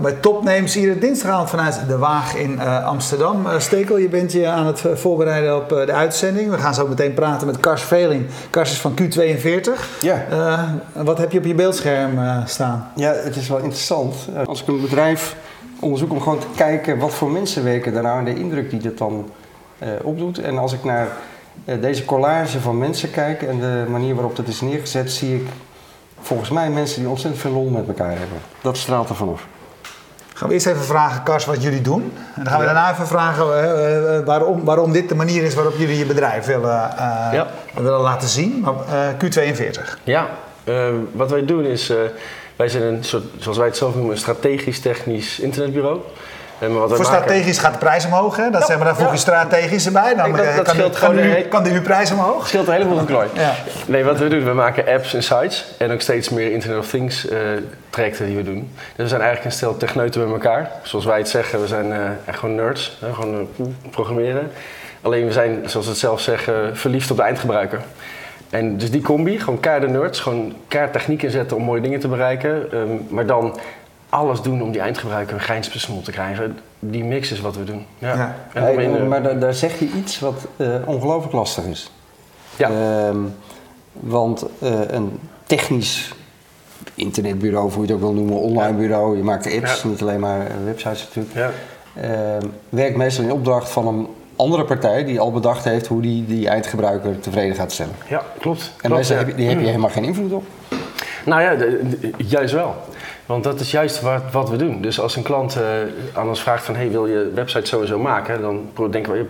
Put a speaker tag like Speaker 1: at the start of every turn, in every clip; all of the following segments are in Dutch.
Speaker 1: Welkom bij Topnames, iedere dinsdagavond vanuit De Waag in uh, Amsterdam. Uh, Stekel, je bent je aan het voorbereiden op uh, de uitzending. We gaan zo meteen praten met Kars Veling. Kars is van Q42.
Speaker 2: Ja.
Speaker 1: wat heb je op je beeldscherm staan?
Speaker 2: Ja, het is wel interessant. Als ik een bedrijf onderzoek om gewoon te kijken wat voor mensen werken daar nou en de indruk die dat dan opdoet. En als ik naar deze collage van mensen kijk en de manier waarop dat is neergezet, zie ik volgens mij mensen die ontzettend veel lol met elkaar hebben. Dat straalt er vanaf.
Speaker 1: Gaan we eerst even vragen, Kars, wat jullie doen. En dan gaan we daarna even vragen uh, uh, waarom, waarom dit de manier is waarop jullie je bedrijf willen, uh, ja. willen laten zien. Q42.
Speaker 3: Ja, wat wij doen is, wij zijn een soort, zoals wij het zelf noemen, een strategisch-technisch internetbureau.
Speaker 1: Wat Voor strategisch gaat de prijs omhoog, hè? Dat ja, maar, dan voeg je strategisch erbij. Dan
Speaker 3: dat, dat kan, scheelt
Speaker 1: kan, nu, kan prijs omhoog?
Speaker 3: scheelt een heleboel geklooi. Ja. Nee, wat we doen, we maken apps en sites. En ook steeds meer Internet of Things uh, trajecten die we doen. Dus we zijn eigenlijk een stel techneuten met elkaar. Zoals wij het zeggen, we zijn uh, echt gewoon nerds. Hè? Gewoon uh, programmeren. Alleen we zijn, zoals we het zelf zeggen, verliefd op de eindgebruiker. En dus die combi, gewoon keiharde nerds, gewoon keihard techniek inzetten om mooie dingen te bereiken. Um, maar dan alles doen om die eindgebruiker een grijnsbesmol te krijgen. Die mix is wat we doen. Ja. ja.
Speaker 2: En hey, maar daar, daar, zeg je iets wat uh, ongelooflijk lastig is. Ja. Uh, want uh, een technisch internetbureau, hoe je het ook wil noemen, online bureau, je maakt apps, niet alleen maar websites natuurlijk, ja. Ehm, werkt meestal in opdracht van een andere partij die al bedacht heeft hoe die die eindgebruiker tevreden gaat stellen.
Speaker 3: Ja, klopt.
Speaker 2: En
Speaker 3: klopt,
Speaker 2: heb, die heb je helemaal geen invloed op.
Speaker 3: Nou ja, juist wel. Want dat is juist wat, wat we doen. Dus als een klant uh, aan ons vraagt van... hey, wil je website zo maken? Dan denken we,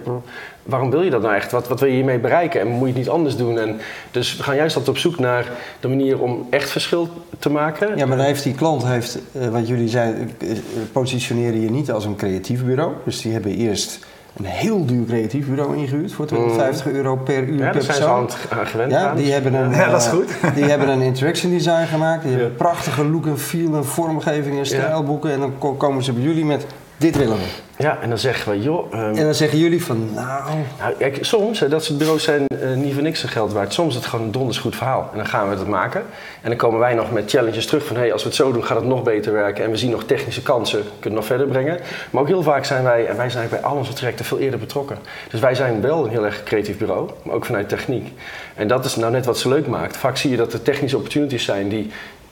Speaker 3: waarom wil je dat nou echt? Wat, wat wil je hiermee bereiken? En moet je het niet anders doen? En dus we gaan juist altijd op zoek naar de manier om echt verschil te maken.
Speaker 2: Ja, maar dan heeft die klant, heeft, uh, wat jullie zeiden... Uh, positioneren je niet als een creatief bureau. Dus die hebben eerst een heel duur creatief bureau ingehuurd voor 250 mm. euro per uur
Speaker 3: ja,
Speaker 2: per
Speaker 3: zijn
Speaker 2: persoon.
Speaker 3: Gewend
Speaker 2: ja, die hebben een,
Speaker 1: ja, dat is goed.
Speaker 2: Uh, die hebben een interaction design gemaakt. Die ja. hebben prachtige look en feel en vormgeving en stijlboeken. En dan komen ze bij jullie met dit willen we.
Speaker 3: Ja, en dan zeggen we, joh... Um,
Speaker 2: en dan zeggen jullie van, nou...
Speaker 3: nou kijk, soms, hè, dat soort bureaus zijn uh, niet voor niks een geld waard. Soms is het gewoon een donders goed verhaal. En dan gaan we het maken. En dan komen wij nog met challenges terug van... hé, hey, als we het zo doen, gaat het nog beter werken. En we zien nog technische kansen, kunnen het nog verder brengen. Maar ook heel vaak zijn wij, en wij zijn bij al onze trajecten veel eerder betrokken. Dus wij zijn wel een heel erg creatief bureau, maar ook vanuit techniek. En dat is nou net wat ze leuk maakt. Vaak zie je dat er technische opportunities zijn die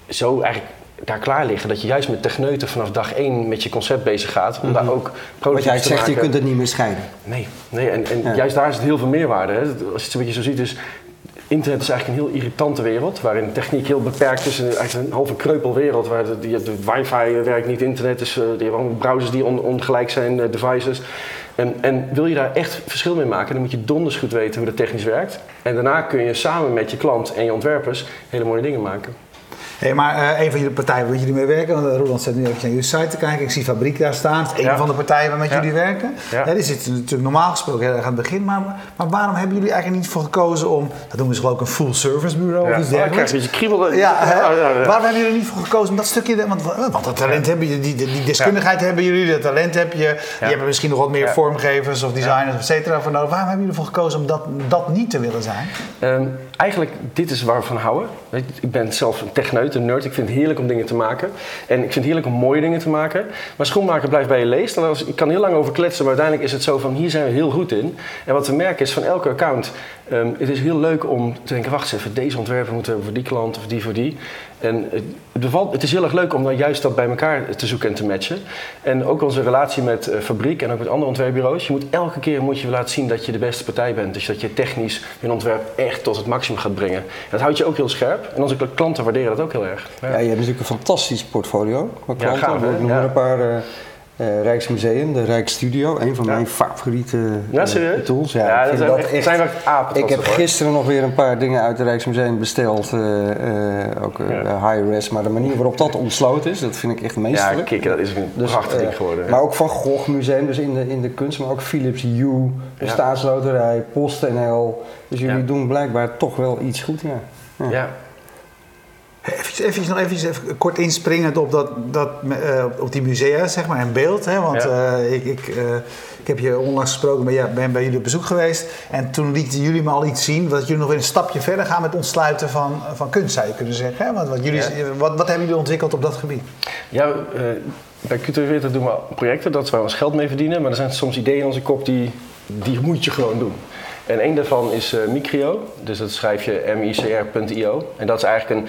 Speaker 3: zo eigenlijk daar klaar liggen. Dat je juist met techneuten vanaf dag één met je concept bezig gaat. Om mm -hmm. daar ook
Speaker 2: Wat jij zegt, je kunt het niet meer scheiden.
Speaker 3: Nee, nee en, en ja. juist daar is het heel veel meerwaarde. Hè. Als je het een beetje zo ziet, is internet is eigenlijk een heel irritante wereld. Waarin techniek heel beperkt is. En eigenlijk een halve kreupelwereld. Waar de, de, de wifi werkt niet, internet is... Die hebben allemaal browsers die on, ongelijk zijn, uh, devices. En, en, wil je daar echt verschil mee maken, dan moet je donders goed weten hoe dat technisch werkt. En daarna kun je samen met je klant en je ontwerpers hele mooie dingen maken.
Speaker 1: Hey, maar uh, een van jullie partijen waar jullie mee werken, Roland zit nu even naar jullie site te kijken. Ik zie Fabriek daar staan. Is een van de partijen waar met ja. jullie werken. Ja. ja. die zit natuurlijk normaal gesproken heel erg aan het begin. Maar, maar waarom hebben jullie eigenlijk niet voor gekozen om, dat doen we geloof ik een full service bureau
Speaker 3: ja.
Speaker 1: of iets
Speaker 3: dergelijks. Oh, een beetje kriebel.
Speaker 1: Ja, oh, waarom hebben jullie niet voor gekozen om dat stukje, want, want dat talent hebben jullie, die, die deskundigheid hebben jullie, dat talent heb je. Je hebt misschien nog wat meer vormgevers of designers, et cetera, voor nodig. Waarom hebben jullie ervoor gekozen om dat, dat niet te willen zijn?
Speaker 3: Um, eigenlijk, dit is waar we van houden. Ik ben zelf een techneut, een nerd. Ik vind het heerlijk om dingen te maken. En ik vind het heerlijk om mooie dingen te maken. Maar schoenmaker blijft bij je leest. Ik kan heel lang over kletsen, maar uiteindelijk is het zo van hier zijn we heel goed in. En wat we merken is van elke account. Um, het is heel leuk om te denken, wacht eens even, deze ontwerper moeten we voor die klant of die voor die. En het, bevalt, het is heel erg leuk om dan juist dat bij elkaar te zoeken en te matchen. En ook onze relatie met uh, Fabriek en ook met andere ontwerpbureaus. Je moet elke keer moet je laten zien dat je de beste partij bent. Dus dat je technisch je ontwerp echt tot het maximum gaat brengen. En dat houdt je ook heel scherp. En onze klanten waarderen dat ook heel erg.
Speaker 2: Ja, ja je hebt natuurlijk een fantastisch portfolio. Klanten. Ja, gaaf, Ik noem ja. een paar... Uh, uh, Rijksmuseum, de Rijksstudio, een van ja. mijn favoriete
Speaker 3: ja,
Speaker 2: uh, tools.
Speaker 3: Ja, ja dat, dat echt, zijn we apen.
Speaker 2: Ik heb gisteren nog weer een paar dingen uit het Rijksmuseum besteld, uh, ook high-res, maar de manier waarop dat ontsloten is, dat vind ik echt meesterlijk.
Speaker 3: Ja, kikken, dat is een dus, prachtig ding geworden.
Speaker 2: Maar ook Van Gogh Museum, dus in de, in de kunst, maar ook Philips Hue, de Staatsloterij, PostNL. Dus jullie doen blijkbaar toch wel iets goed, ja.
Speaker 1: ja. Even Even, nog even, even kort inspringend op, dat, dat, uh, op die musea, zeg maar, en beeld. Hè? Want ja. uh, ik, ik, uh, ik heb je onlangs gesproken, ben, ja, ben bij jullie op bezoek geweest. En toen lieten jullie me al iets zien, dat jullie nog weer een stapje verder gaan met ontsluiten van, van kunst, zou je kunnen zeggen. Hè? Want wat, jullie, ja. wat, wat hebben jullie ontwikkeld op dat gebied?
Speaker 3: Ja, bij Cultuur doen we projecten, dat is waar we ons geld mee verdienen. Maar er zijn soms ideeën in onze kop die, die moet je gewoon doen. En een daarvan is uh, Micrio, dus dat schrijf je micr.io. En dat is eigenlijk een,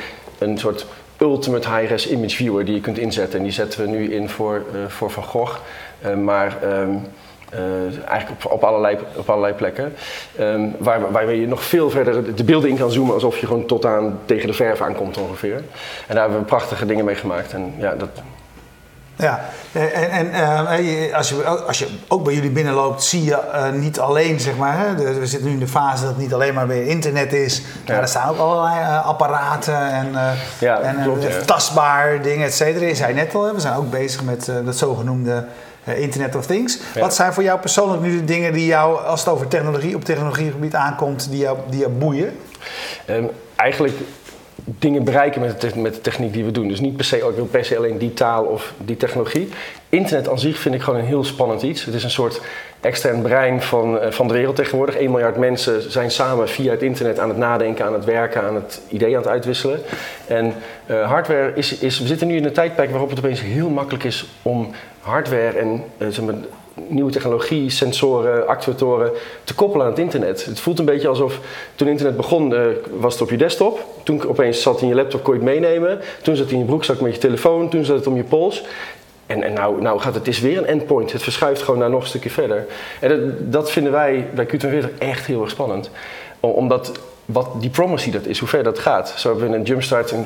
Speaker 3: een soort ultimate high-res image viewer die je kunt inzetten. En die zetten we nu in voor, uh, voor Van Gogh. Uh, maar um, eigenlijk op, op, allerlei, op allerlei plekken. Um, waar, waar je nog veel verder de beelden in kan zoomen alsof je gewoon tot aan tegen de verf aankomt ongeveer. En daar hebben we prachtige dingen mee gemaakt. En ja, dat,
Speaker 1: ja, en, en uh, als, je, als je ook bij jullie binnenloopt, zie je uh, niet alleen, zeg maar, hè, we zitten nu in de fase dat het niet alleen maar weer internet is, ja. maar er staan ook allerlei uh, apparaten en,
Speaker 3: ja,
Speaker 1: en
Speaker 3: klopt, ja.
Speaker 1: tastbaar dingen, et cetera. Je zei net al, hè, we zijn ook bezig met dat zogenoemde Internet of Things. Wat zijn voor jou persoonlijk nu de dingen die jou, als het over technologie, op technologiegebied aankomt, die jou, die jou boeien?
Speaker 3: Um, eigenlijk dingen bereiken met de, met techniek die we doen. Dus niet per se, ook per se alleen die taal of die technologie. Internet aan zich vind ik gewoon een heel spannend iets. Het is een soort extern brein van, van de wereld tegenwoordig. 1 miljard mensen zijn samen via het internet aan het nadenken, aan het werken, aan het idee aan het uitwisselen. En uh, hardware is, is, we zitten nu in een tijdperk waarop het opeens heel makkelijk is om hardware en maar, nieuwe technologie, sensoren, actuatoren te koppelen aan het internet. Het voelt een beetje alsof toen internet begon, uh, was het op je desktop. Toen opeens zat het in je laptop, kon je het meenemen. Toen zat het in je broekzak met je telefoon. Toen zat het om je pols. En, en nou, nou gaat het, het is weer een endpoint. Het verschuift gewoon naar nog een stukje verder. En dat, dat vinden wij bij Q42 echt heel erg spannend. Omdat wat die promotie dat is, hoe ver dat gaat. Zo hebben we een Jumpstart een,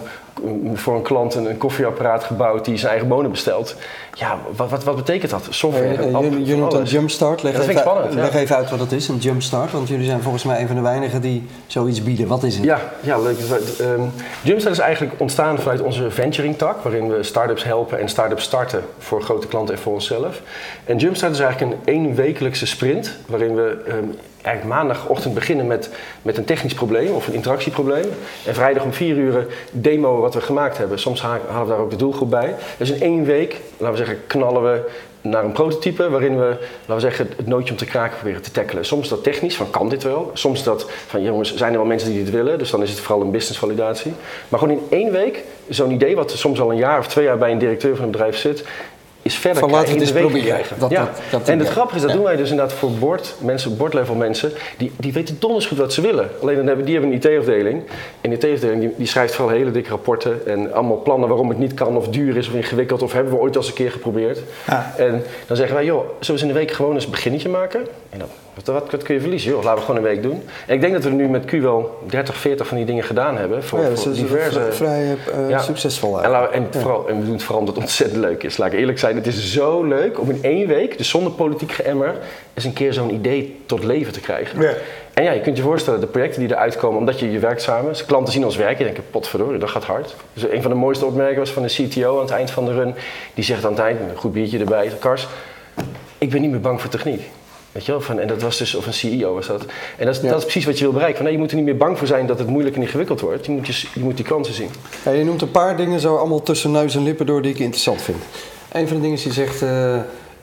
Speaker 3: voor een klant een, een, koffieapparaat gebouwd die zijn eigen bonen bestelt. Ja, wat, wat, wat betekent dat? Software,
Speaker 2: je, je noemt een Jumpstart. Leg,
Speaker 3: dat
Speaker 2: even,
Speaker 3: spannend,
Speaker 2: leg
Speaker 3: ja.
Speaker 2: even uit wat het is, een Jumpstart. Want jullie zijn volgens mij een van de weinigen die zoiets bieden. Wat is het?
Speaker 3: Ja, ja leuk. Um, Jumpstart is eigenlijk ontstaan vanuit onze venturing tak, waarin we start-ups helpen en start-ups starten voor grote klanten en voor onszelf. En Jumpstart is eigenlijk een eenwekelijkse sprint, waarin we um, eigenlijk maandagochtend beginnen met, met een technisch probleem of een interactieprobleem. En vrijdag om vier uur demo wat we gemaakt hebben. Soms halen we daar ook de doelgroep bij. Dus in één week, laten we zeggen, knallen we naar een prototype waarin we, laten we zeggen, het nootje om te kraken proberen te tackelen. Soms dat technisch, van kan dit wel? Soms dat van, jongens, zijn er wel mensen die dit willen? Dus dan is het vooral een business validatie. Maar gewoon in één week, zo'n idee wat soms al een jaar of twee jaar bij een directeur van een bedrijf zit, is verder
Speaker 2: van laten we het eens
Speaker 3: week
Speaker 2: proberen.
Speaker 3: krijgen.
Speaker 2: Dat,
Speaker 3: ja.
Speaker 2: dat, dat,
Speaker 3: en het
Speaker 2: ja.
Speaker 3: grappige is, dat
Speaker 2: Ja.
Speaker 3: doen wij dus inderdaad voor board, mensen, boardlevel mensen, die, die weten donders goed wat ze willen. Alleen dan hebben, die hebben een IT-afdeling. En die IT-afdeling die, die schrijft vooral hele dikke rapporten en allemaal plannen waarom het niet kan of duur is of ingewikkeld of hebben we ooit al eens een keer geprobeerd.
Speaker 1: Ja.
Speaker 3: En dan zeggen wij, joh, zullen we eens in de week gewoon eens een beginnetje maken? En dan, wat, wat, wat kun je verliezen? Joh, laten we gewoon een week doen. En ik denk dat we nu met Q wel 30, 40 van die dingen gedaan hebben. Voor,
Speaker 2: Ja,
Speaker 3: voor diverse...
Speaker 2: vrij,
Speaker 3: Ja.
Speaker 2: succesvol.
Speaker 3: En,
Speaker 2: eigenlijk.
Speaker 3: en, vooral, en we doen het vooral omdat het ontzettend leuk is. Laat ik eerlijk zijn, het is zo leuk om in één week, dus zonder politiek geëmmer, eens een keer zo'n idee tot leven te krijgen.
Speaker 1: Ja.
Speaker 3: En ja, je kunt je voorstellen, de projecten die eruit komen, omdat je, je werkt samen, dus klanten zien ons werken, die denken, potverdorie, dat gaat hard. Dus een van de mooiste opmerkingen was van de CTO aan het eind van de run, die zegt aan het eind, met een goed biertje erbij, Kars, ik ben niet meer bang voor techniek. Weet je wel? Van, en dat was dus, of een CEO was dat. En dat is,
Speaker 2: Ja.
Speaker 3: dat is precies wat je wil bereiken. Van, nee, je moet er niet meer bang voor zijn dat het moeilijk en ingewikkeld wordt. Je moet, je, je moet die kansen zien.
Speaker 2: Ja, je noemt een paar dingen zo allemaal tussen neus en lippen door die ik interessant vind. Een van de dingen is, je zegt, eh,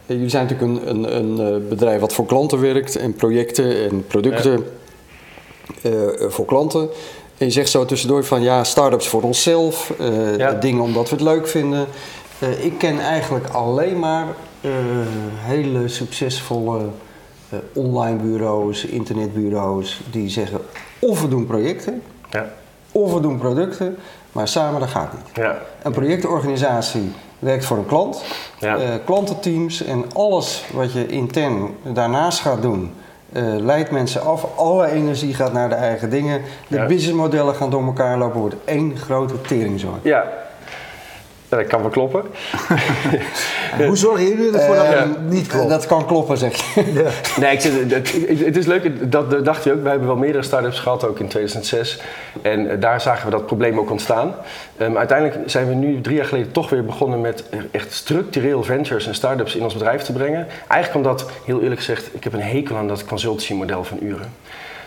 Speaker 2: jullie zijn natuurlijk een, een, een eh, bedrijf wat voor klanten werkt en projecten en producten eh, voor klanten. En je zegt zo tussendoor van ja, start-ups voor onszelf, dingen omdat we het leuk vinden. Ik ken eigenlijk alleen maar hele succesvolle online bureaus, internetbureaus die zeggen of we doen projecten
Speaker 3: Ja.
Speaker 2: of we doen producten, maar samen dat gaat niet.
Speaker 3: Ja.
Speaker 2: Een projectorganisatie werkt voor een klant,
Speaker 3: Ja.
Speaker 2: eh, klantenteams en alles wat je intern daarnaast gaat doen, eh, leidt mensen af. Alle energie gaat naar de eigen dingen. De businessmodellen gaan door elkaar lopen, wordt één grote teringzooi.
Speaker 3: Ja. Ja, dat kan wel kloppen.
Speaker 1: En hoe zorgen jullie ervoor dat
Speaker 2: Eh,
Speaker 1: het niet klopt?
Speaker 2: Dat kan kloppen, zeg je.
Speaker 1: Ja.
Speaker 3: Nee, ik zit, het, het is leuk, dat, dacht je ook. Wij hebben wel meerdere start-ups gehad, ook in 2006. En eh, daar zagen we dat probleem ook ontstaan. Ehm, uiteindelijk zijn we nu drie jaar geleden toch weer begonnen met echt structureel ventures en start-ups in ons bedrijf te brengen. Eigenlijk omdat, heel eerlijk gezegd, ik heb een hekel aan dat consultancy model van uren.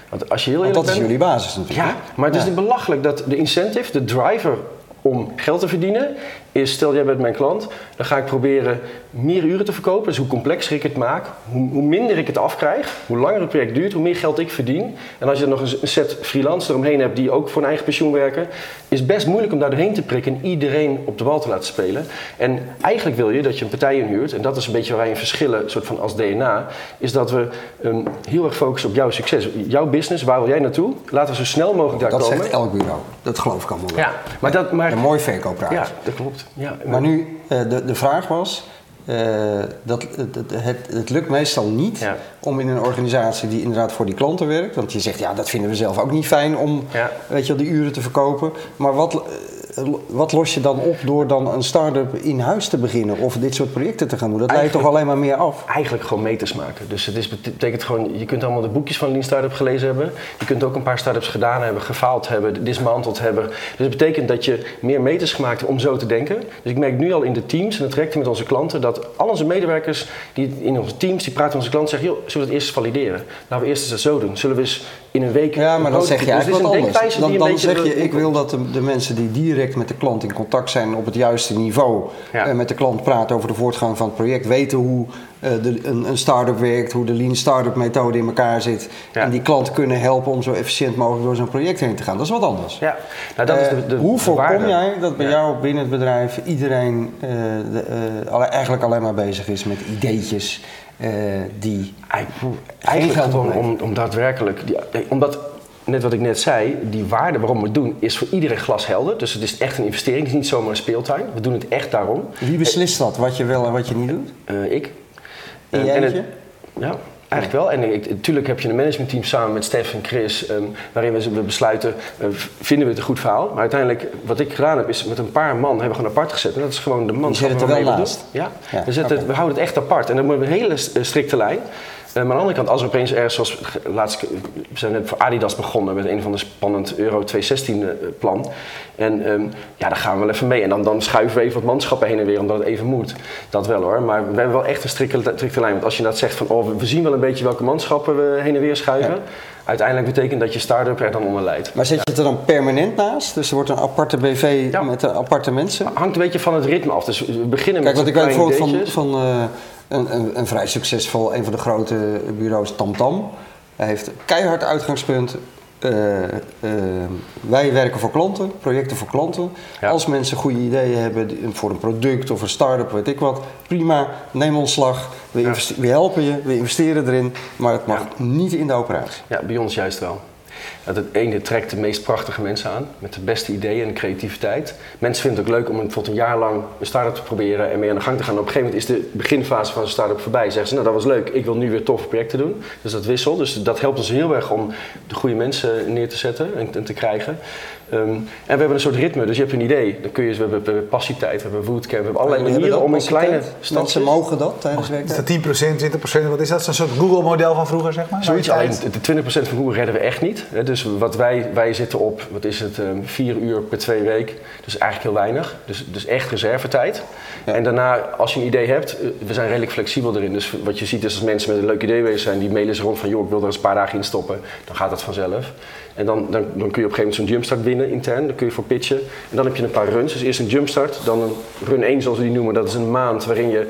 Speaker 3: Want als je heel
Speaker 2: Want
Speaker 3: eerlijk
Speaker 2: dat is jullie basis natuurlijk.
Speaker 3: Ja, maar het is
Speaker 2: Ja.
Speaker 3: belachelijk dat de incentive, de driver om geld te verdienen is, stel jij bent mijn klant, dan ga ik proberen meer uren te verkopen. Dus hoe complexer ik het maak, hoe, hoe minder ik het afkrijg, hoe langer het project duurt, hoe meer geld ik verdien. En als je nog een set freelancers eromheen hebt die ook voor een eigen pensioen werken, is best moeilijk om daar doorheen te prikken en iedereen op de bal te laten spelen. En eigenlijk wil je dat je een partij inhuurt, en dat is een beetje waar wij in verschillen, soort van als DNA, is dat we um, heel erg focussen op jouw succes. Jouw business, waar wil jij naartoe? Laten we zo snel mogelijk daar
Speaker 2: dat
Speaker 3: komen.
Speaker 2: Dat zegt elk bureau. Dat geloof ik allemaal wel.
Speaker 3: Ja, maar dat, maar,
Speaker 2: een mooi verkoopraad.
Speaker 3: Ja, dat klopt. Ja,
Speaker 2: maar nu, uh, de, de vraag was, uh, dat, het, het, het, lukt meestal niet ja. om in een organisatie die inderdaad voor die klanten werkt. Want je zegt, ja, dat vinden we zelf ook niet fijn om ja. weet je, die uren te verkopen. Maar wat, wat los je dan op door dan een start-up in huis te beginnen of dit soort projecten te gaan doen? Dat leidt toch alleen maar meer af?
Speaker 3: Eigenlijk gewoon meters maken. Dus het is, betekent gewoon, je kunt allemaal de boekjes van Lean Startup gelezen hebben. Je kunt ook een paar startups gedaan hebben, gefaald hebben, dismanteld hebben. Dus het betekent dat je meer meters gemaakt hebt om zo te denken. Dus ik merk nu al in de teams en het trajecten met onze klanten dat al onze medewerkers die in onze teams, die praten met onze klanten zeggen, joh, zullen we het eerst valideren? Laten we eerst eens dat zo doen. Zullen we eens in een week...
Speaker 2: Ja, maar dan zeg je eigenlijk wat anders. Dan, dan zeg je, ik wil dat de, de mensen die direct met de klant in contact zijn op het juiste niveau. Ja. En met de klant praten over de voortgang van het project. Weten hoe uh, de, een, een start-up werkt, hoe de lean start-up methode in elkaar zit. Ja. En die klant kunnen helpen om zo efficiënt mogelijk door zo'n project heen te gaan. Dat is wat anders.
Speaker 3: Ja. Nou, dat uh, is de, de,
Speaker 2: hoe voorkom jij dat bij jou binnen het bedrijf iedereen uh, de, eigenlijk alleen maar bezig is met ideetjes? Die
Speaker 3: eigenlijk om, om, om daadwerkelijk, die, omdat net wat ik net zei, die waarde waarom we het doen is voor iedereen glashelder. Dus het is echt een investering, het is niet zomaar een speeltuin. We doen het echt daarom.
Speaker 2: Wie beslist dat, wat je wel en wat je niet doet?
Speaker 3: Uh, ik. En
Speaker 2: het,
Speaker 3: ja, Eigenlijk wel. En ik, natuurlijk heb je een managementteam samen met Stef en Chris, um, waarin we, besluiten, uh, vinden we het een goed verhaal. Maar uiteindelijk, wat ik gedaan heb, is met een paar man hebben we gewoon apart gezet. En dat is gewoon de man.
Speaker 2: Die zitten er wel naast?
Speaker 3: Ja, ja. We, zetten, okay. we houden het echt apart. En dan hebben we een hele strikte lijn. Maar aan de andere kant, als er opeens ergens, zoals laatst, we zijn net voor Adidas begonnen met een van de spannend Euro 2016 plan. En um, ja, daar gaan we wel even mee. En dan, dan schuiven we even wat manschappen heen en weer, omdat het even moet. Dat wel hoor. Maar we hebben wel echt een strikte, strikte lijn. Want als je dat zegt van, oh, we zien wel een beetje welke manschappen we heen en weer schuiven. Ja. Uiteindelijk betekent dat je start-up er dan onder leidt.
Speaker 2: Maar zet je het er dan permanent naast? Dus er wordt een aparte BV ja. met aparte mensen?
Speaker 3: Hangt een beetje van het ritme af. Dus we beginnen
Speaker 2: Kijk,
Speaker 3: met
Speaker 2: Kijk, want ik bijvoorbeeld van, van uh, een, een, een, vrij succesvol, een van de grote bureaus, TamTam. Hij heeft keihard uitgangspunt. Uh, uh, wij werken voor klanten, projecten voor klanten. Ja. Als mensen goede ideeën hebben voor een product of een start-up, weet ik wat, prima, neem ontslag. We, ja. we helpen je, we investeren erin, maar het mag ja. niet in de operatie.
Speaker 3: Ja, bij ons juist wel. Het ene trekt de meest prachtige mensen aan, met de beste ideeën en creativiteit. Mensen vinden het ook leuk om bijvoorbeeld een jaar lang een start-up te proberen en mee aan de gang te gaan. op een gegeven moment is de beginfase van een start-up voorbij. Zeggen ze, nou dat was leuk, ik wil nu weer toffe projecten doen. Dus dat wisselt. Dus dat helpt ons heel erg om de goede mensen neer te zetten en, en te krijgen. Um, en we hebben een soort ritme, dus je hebt een idee. Dan kun je, we hebben, we hebben passietijd, we hebben bootcamp, we hebben allerlei manieren om een kleine stad.
Speaker 2: Mensen mogen dat tijdens werk.
Speaker 1: Is dat 10%, 20%? Wat is dat? Zo'n soort Google-model van vroeger, zeg maar?
Speaker 3: Zoiets, alleen de 20% van Google redden we echt niet. Dus wat wij, wij zitten op, wat is het, um, vier uur per twee week. Dus eigenlijk heel weinig. Dus, dus echt reservetijd. Ja. En daarna, als je een idee hebt, we zijn redelijk flexibel erin. Dus wat je ziet is als mensen met een leuk idee bezig zijn, die mailen ze rond van, joh, ik wil er eens een paar dagen in stoppen. Dan gaat dat vanzelf. En dan, dan, dan, kun je op een gegeven moment zo'n jumpstart winnen intern, daar kun je voor pitchen. En dan heb je een paar runs. Dus eerst een jumpstart, dan een run 1 zoals we die noemen. Dat is een maand waarin je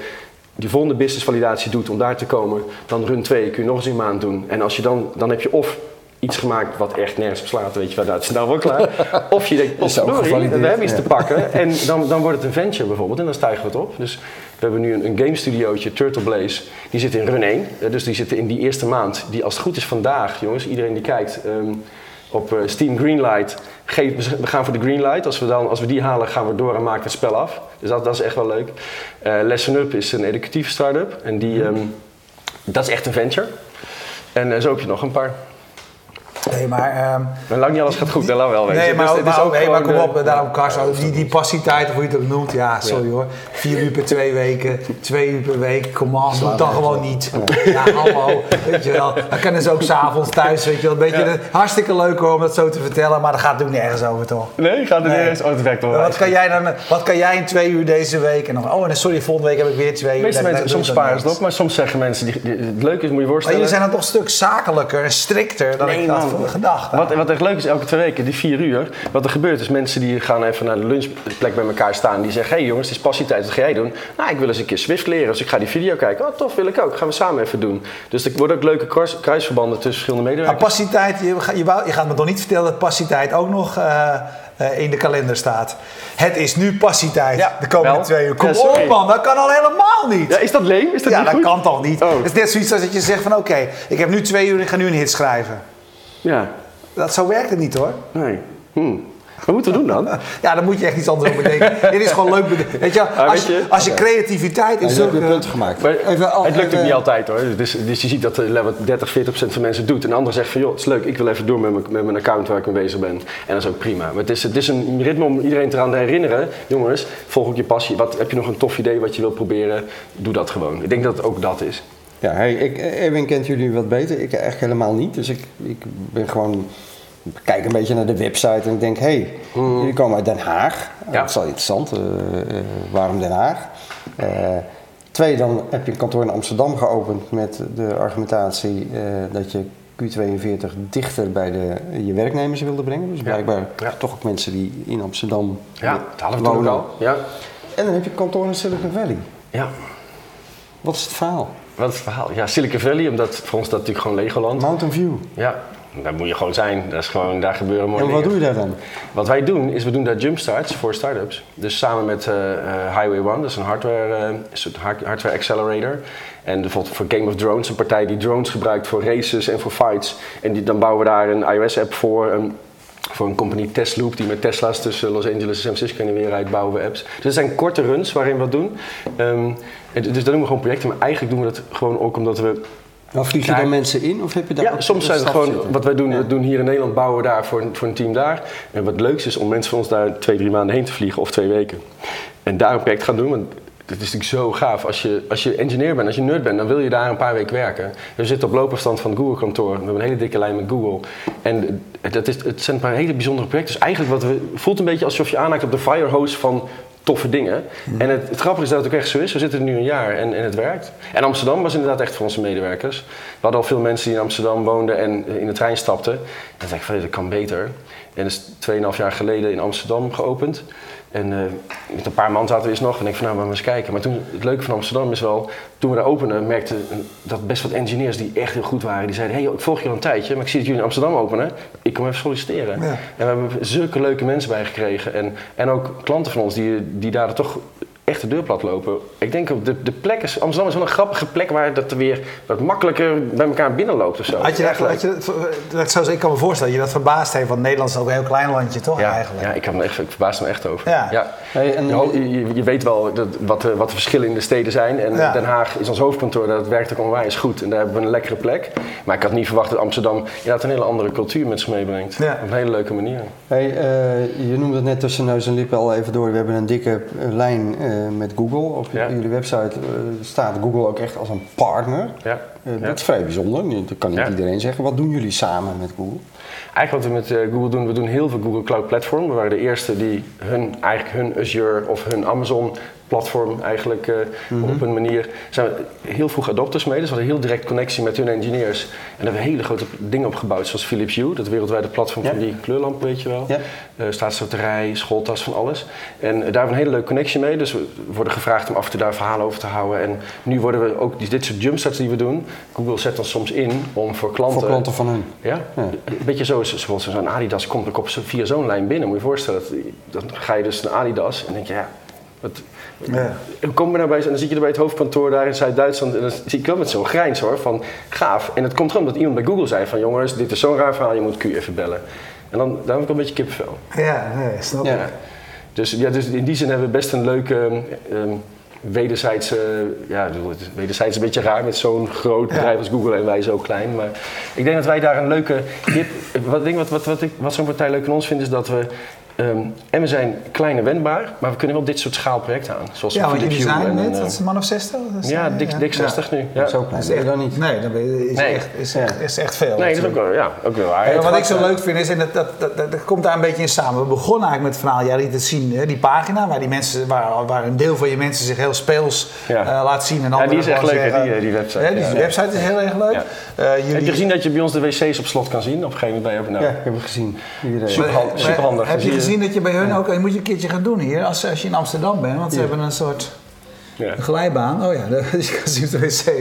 Speaker 3: die volgende business validatie doet om daar te komen. Dan run 2 kun je nog eens een maand doen. En als je dan, dan heb je of iets gemaakt wat echt nergens op slaat, weet je wel, dat is nou wel klaar. of je denkt, potverdorie, we hebben iets ja. te pakken. En dan, dan wordt het een venture bijvoorbeeld en dan stijgen we het op. Dus we hebben nu een, een game studiootje, Turtle Blaze, die zit in run 1. Dus die zitten in die eerste maand, die als het goed is vandaag, jongens, iedereen die kijkt... Um, op uh, Steam Greenlight. Geef, we gaan voor de Greenlight. Als we, dan, als we die halen, gaan we door en maken het spel af. Dus dat, dat is echt wel leuk. Uh, Lesson Up is een educatieve start-up. En die, um, dat is echt een venture. En uh, zo heb je nog een paar.
Speaker 1: Nee, maar... Um,
Speaker 3: maar lang niet alles gaat goed, dat wel weten.
Speaker 1: Nee, maar, dus, maar, is ook nee, maar kom op, daarom Kars, die, die passiteit, of hoe je het ook noemt, ja, sorry ja. hoor. Vier uur per twee weken, twee uur per week, kom on, doe het dan gewoon niet. Ja, hallo, weet je wel. Dan kunnen ze ook s'avonds thuis, weet je wel. Een beetje ja. hartstikke leuk hoor, om dat zo te vertellen, maar dat gaat natuurlijk nergens over, toch?
Speaker 3: Nee, gaat er nee. nergens over. Oh, werkt wel.
Speaker 1: Wat kan, jij dan, wat kan jij in twee uur deze week? En dan, oh, en sorry, volgende week heb ik weer twee uur.
Speaker 3: Meeste mensen, soms sparen ze het op, maar soms zeggen mensen, die, die, het leuke is, moet je voorstellen...
Speaker 1: Maar jullie zijn dan toch een stuk zakelijker en strikter dan
Speaker 3: nee,
Speaker 1: ik gedacht.
Speaker 3: Wat, wat echt leuk is, elke twee weken, die vier uur, wat er gebeurt is mensen die gaan even naar de lunchplek bij elkaar staan. Die zeggen, hé hey jongens, het is passietijd, wat ga jij doen? Nou, ik wil eens een keer Swift leren, dus ik ga die video kijken. Oh, tof, wil ik ook. Gaan we samen even doen. Dus er worden ook leuke kruis, kruisverbanden tussen verschillende medewerkers.
Speaker 1: Maar passietijd, je, je, je gaat me toch niet vertellen dat passietijd ook nog eh, eh, in de kalender staat. Het is nu passietijd,
Speaker 3: Ja,
Speaker 1: de komende
Speaker 3: wel.
Speaker 1: twee uur. Kom
Speaker 3: Ja,
Speaker 1: op man, dat kan al helemaal niet.
Speaker 3: Ja, is dat leem? Is dat
Speaker 1: Ja,
Speaker 3: niet
Speaker 1: dat
Speaker 3: goed?
Speaker 1: kan toch niet?
Speaker 3: Oh.
Speaker 1: Het is net zoiets als dat je zegt van oké, ik heb nu twee uur, ik ga nu een hit schrijven.
Speaker 3: Ja,
Speaker 1: Dat, zo werkt het niet hoor.
Speaker 3: nee. Hm. Wat moeten we doen dan?
Speaker 1: Ja, dan moet je echt iets anders over bedenken. Dit is gewoon leuk. bede- Weet je,
Speaker 3: Ah,
Speaker 1: als,
Speaker 3: weet
Speaker 1: je, als je creativiteit in
Speaker 2: Ja, je
Speaker 1: zulke...
Speaker 2: punt gemaakt.
Speaker 3: Maar
Speaker 2: Even al-
Speaker 3: het lukt ook niet altijd hoor. Dus, dus je ziet dat de level 30, 40 procent van mensen doet. En de ander zegt van joh, het is leuk, ik wil even door met mijn, met mijn account waar ik mee bezig ben. En dat is ook prima. Maar het is, het is een ritme om iedereen eraan te herinneren. Jongens, volg ook je passie. Wat, heb je nog een tof idee wat je wil proberen? Doe dat gewoon. Ik denk dat het ook dat is.
Speaker 2: Ja, hey, ik, Erwin kent jullie wat beter. Ik eigenlijk helemaal niet. Dus ik, ik ben gewoon. Ik kijk een beetje naar de website en ik denk: hé, hey, jullie komen uit Den Haag.
Speaker 3: Ja.
Speaker 2: Dat is wel interessant. eh, eh, waarom Den Haag? Eh, twee, dan heb je een kantoor in Amsterdam geopend met de argumentatie dat je Q42 dichter bij de, je werknemers wilde brengen. Dus blijkbaar
Speaker 3: Ja.
Speaker 2: toch ook mensen die in Amsterdam
Speaker 3: Ja, dat hadden we toen ook
Speaker 2: wonen.
Speaker 3: al. Ja.
Speaker 2: En dan heb je kantoor in Silicon Valley.
Speaker 3: ja.
Speaker 2: Wat is het verhaal?
Speaker 3: Wat is het verhaal? Ja, Silicon Valley, omdat voor ons dat natuurlijk gewoon Legoland.
Speaker 2: Mountain View.
Speaker 3: Ja, daar moet je gewoon zijn. Dat is gewoon, daar gebeuren mooie
Speaker 2: En wat
Speaker 3: dingen.
Speaker 2: doe je daar dan?
Speaker 3: Wat wij doen, is we doen daar jumpstarts voor startups. Dus samen met eh, eh, Highway One, dat is een hardware, eh, een soort hard- hardware accelerator. En bijvoorbeeld voor Game of Drones, een partij die drones gebruikt voor races en voor fights. En die, dan bouwen we daar een iOS-app voor. Voor een company Tesloop, die met Tesla's tussen Los Angeles en San Francisco in de wereld bouwen we apps. Dus het zijn korte runs waarin we wat doen. Ehm, en dus dat doen we gewoon projecten, maar eigenlijk doen we dat gewoon ook omdat we
Speaker 2: Nou, vlieg je dan mensen in of heb je daar
Speaker 3: ja, soms zijn het gewoon,
Speaker 2: zitten?
Speaker 3: wat wij doen,
Speaker 2: Ja.
Speaker 3: we doen hier in Nederland, bouwen we daar voor, een- voor een team daar. En wat leuks is om mensen van ons daar twee, drie maanden heen te vliegen of twee weken. En daar een project gaan doen, want het is natuurlijk zo gaaf. Als je, als je engineer bent, als je nerd bent, dan wil je daar een paar weken werken. We zitten op loopafstand van het Google kantoor, we hebben een hele dikke lijn met Google. En dat is, het zijn een paar hele bijzondere projecten. Dus eigenlijk wat we, voelt een beetje alsof je aanhaakt op de firehose van toffe dingen. En het, het grappige is dat het ook echt zo is. We zitten er nu een jaar en, en het werkt. En Amsterdam was inderdaad echt voor onze medewerkers. We hadden al veel mensen die in Amsterdam woonden en in de trein stapten. En dan zei ik van, dat kan beter. En dat is 2,5 jaar geleden in Amsterdam geopend. En eh, met een paar man zaten we eerst nog. En ik van, nou, we gaan eens kijken. Maar toen, het leuke van Amsterdam is wel, toen we daar openden, merkte dat best wat engineers die echt heel goed waren, die zeiden, hey, joh, ik volg je al een tijdje, maar ik zie dat jullie in Amsterdam openen. Ik kom even solliciteren.
Speaker 1: Ja.
Speaker 3: En we hebben zulke leuke mensen bij gekregen. En, en ook klanten van ons die, die daar toch echt de deur plat lopen. Ik denk ook, de, de plek is, Amsterdam is wel een grappige plek waar dat er weer wat makkelijker bij elkaar binnenloopt of zo.
Speaker 1: Had je
Speaker 3: Echt
Speaker 1: dat, had je, dat, dat zou, ik kan me voorstellen dat je dat verbaasd heeft, want Nederland is ook een heel klein landje, toch
Speaker 3: ja,
Speaker 1: eigenlijk?
Speaker 3: ja, ik, heb me echt, ik verbaas me echt over.
Speaker 1: Ja.
Speaker 2: Hey, en-
Speaker 3: je, je, je weet wel dat, wat, de, wat de verschillen in de steden zijn. En
Speaker 1: Ja.
Speaker 3: Den Haag is ons hoofdkantoor, dat werkt ook onwijs goed. En daar hebben we een lekkere plek. Maar ik had niet verwacht dat Amsterdam inderdaad een hele andere cultuur met zich meebrengt.
Speaker 1: Ja.
Speaker 3: Op een hele leuke manier.
Speaker 2: Hey, eh, je noemde het net tussen neus en lippen al even door. We hebben een dikke eh, lijn eh, met Google. Op
Speaker 3: Ja.
Speaker 2: jullie website eh, staat Google ook echt als een partner.
Speaker 3: Ja.
Speaker 2: Eh. Dat is vrij bijzonder. Dat kan niet iedereen zeggen. Wat doen jullie samen met Google?
Speaker 3: Eigenlijk wat we met eh, Google doen, we doen heel veel Google Cloud Platform. We waren de eerste die hun, eigenlijk hun Azure of hun Amazon platform eigenlijk eh,
Speaker 2: Mhm.
Speaker 3: op een manier zijn we heel vroeg adopters mee. Dus we hadden heel direct connectie met hun engineers. En daar hebben we hele grote dingen opgebouwd, zoals Philips Hue, dat wereldwijde platform van die kleurlamp, weet je wel.
Speaker 2: Ja.
Speaker 3: Eh, staatsloterij, schooltas, van alles. En daar hebben we een hele leuke connectie mee. Dus we worden gevraagd om af en toe daar verhalen over te houden. En nu worden we ook, die- dit soort jumpstarts die we doen, Google zet ons soms in om voor klanten...
Speaker 2: Voor klanten van hun.
Speaker 3: Ja,
Speaker 2: Ja.
Speaker 3: een beetje zo zoals zo'n Adidas komt ook op zo- via zo'n lijn binnen. Moet je je voorstellen, dat- dan ga je dus naar Adidas en denk je, ja, wat,
Speaker 1: Ja.
Speaker 3: kom je nou bij, en dan zit je er bij het hoofdkantoor daar in Zuid-Duitsland en dan zie ik wel met zo'n grijns hoor, van gaaf. En het komt gewoon omdat iemand bij Google zei van jongens, dit is zo'n raar verhaal, je moet Q even bellen. En dan, daar heb ik wel een beetje kippenvel.
Speaker 1: Ja, nee, snap
Speaker 2: Ja.
Speaker 1: ik.
Speaker 3: Dus, ja, dus in die zin hebben we best een leuke um, wederzijds, ja, wederzijds een beetje raar met zo'n groot bedrijf als Google en wij zo klein. Maar ik denk dat wij daar een leuke hip, wat, wat, wat, wat, ik, wat zo'n partij leuk aan ons vindt is dat we Ehm, en we zijn klein en wendbaar, maar we kunnen wel dit soort schaalprojecten aan. Zoals
Speaker 1: ja, want jullie zijn net,
Speaker 3: eh,
Speaker 1: dat is een man of 60? Dat is,
Speaker 3: ja, dik, dik 60 nu. Ja.
Speaker 2: Zo klein
Speaker 1: Dat is echt,
Speaker 2: dan niet.
Speaker 1: Nee, dan ben je, is,
Speaker 3: Nee.
Speaker 1: Echt, is, echt, is echt veel.
Speaker 3: Nee, dat is ook wel, ja, ook wel waar.
Speaker 1: Ja, wat ik zo leuk vind is, en dat, dat, dat, dat, dat komt daar een beetje in samen. We begonnen eigenlijk met het verhaal, jij liet het zien, hè, die pagina waar, die mensen, waar, waar een deel van je mensen zich heel speels
Speaker 3: Ja.
Speaker 1: eh, laat zien. En
Speaker 3: Ja, die is echt leuk,
Speaker 1: zeggen-
Speaker 3: die, eh, die website.
Speaker 1: Hè, die
Speaker 3: Ja, ja.
Speaker 1: website is heel erg leuk.
Speaker 3: Ja.
Speaker 1: Eh, jullie,
Speaker 3: Heb je gezien dat je bij ons de wc's op slot kan zien? Op een gegeven moment bij je nou,
Speaker 2: Ja, ik heb het gezien.
Speaker 3: Superhandig.
Speaker 1: Heb je
Speaker 3: Zie je-
Speaker 1: gezien dat je bij hun ook, je moet je een keertje gaan doen hier, als, als je in Amsterdam bent, want ze hebben een soort
Speaker 3: Ja.
Speaker 1: glijbaan. Oh ja, dus je kan zien op de wc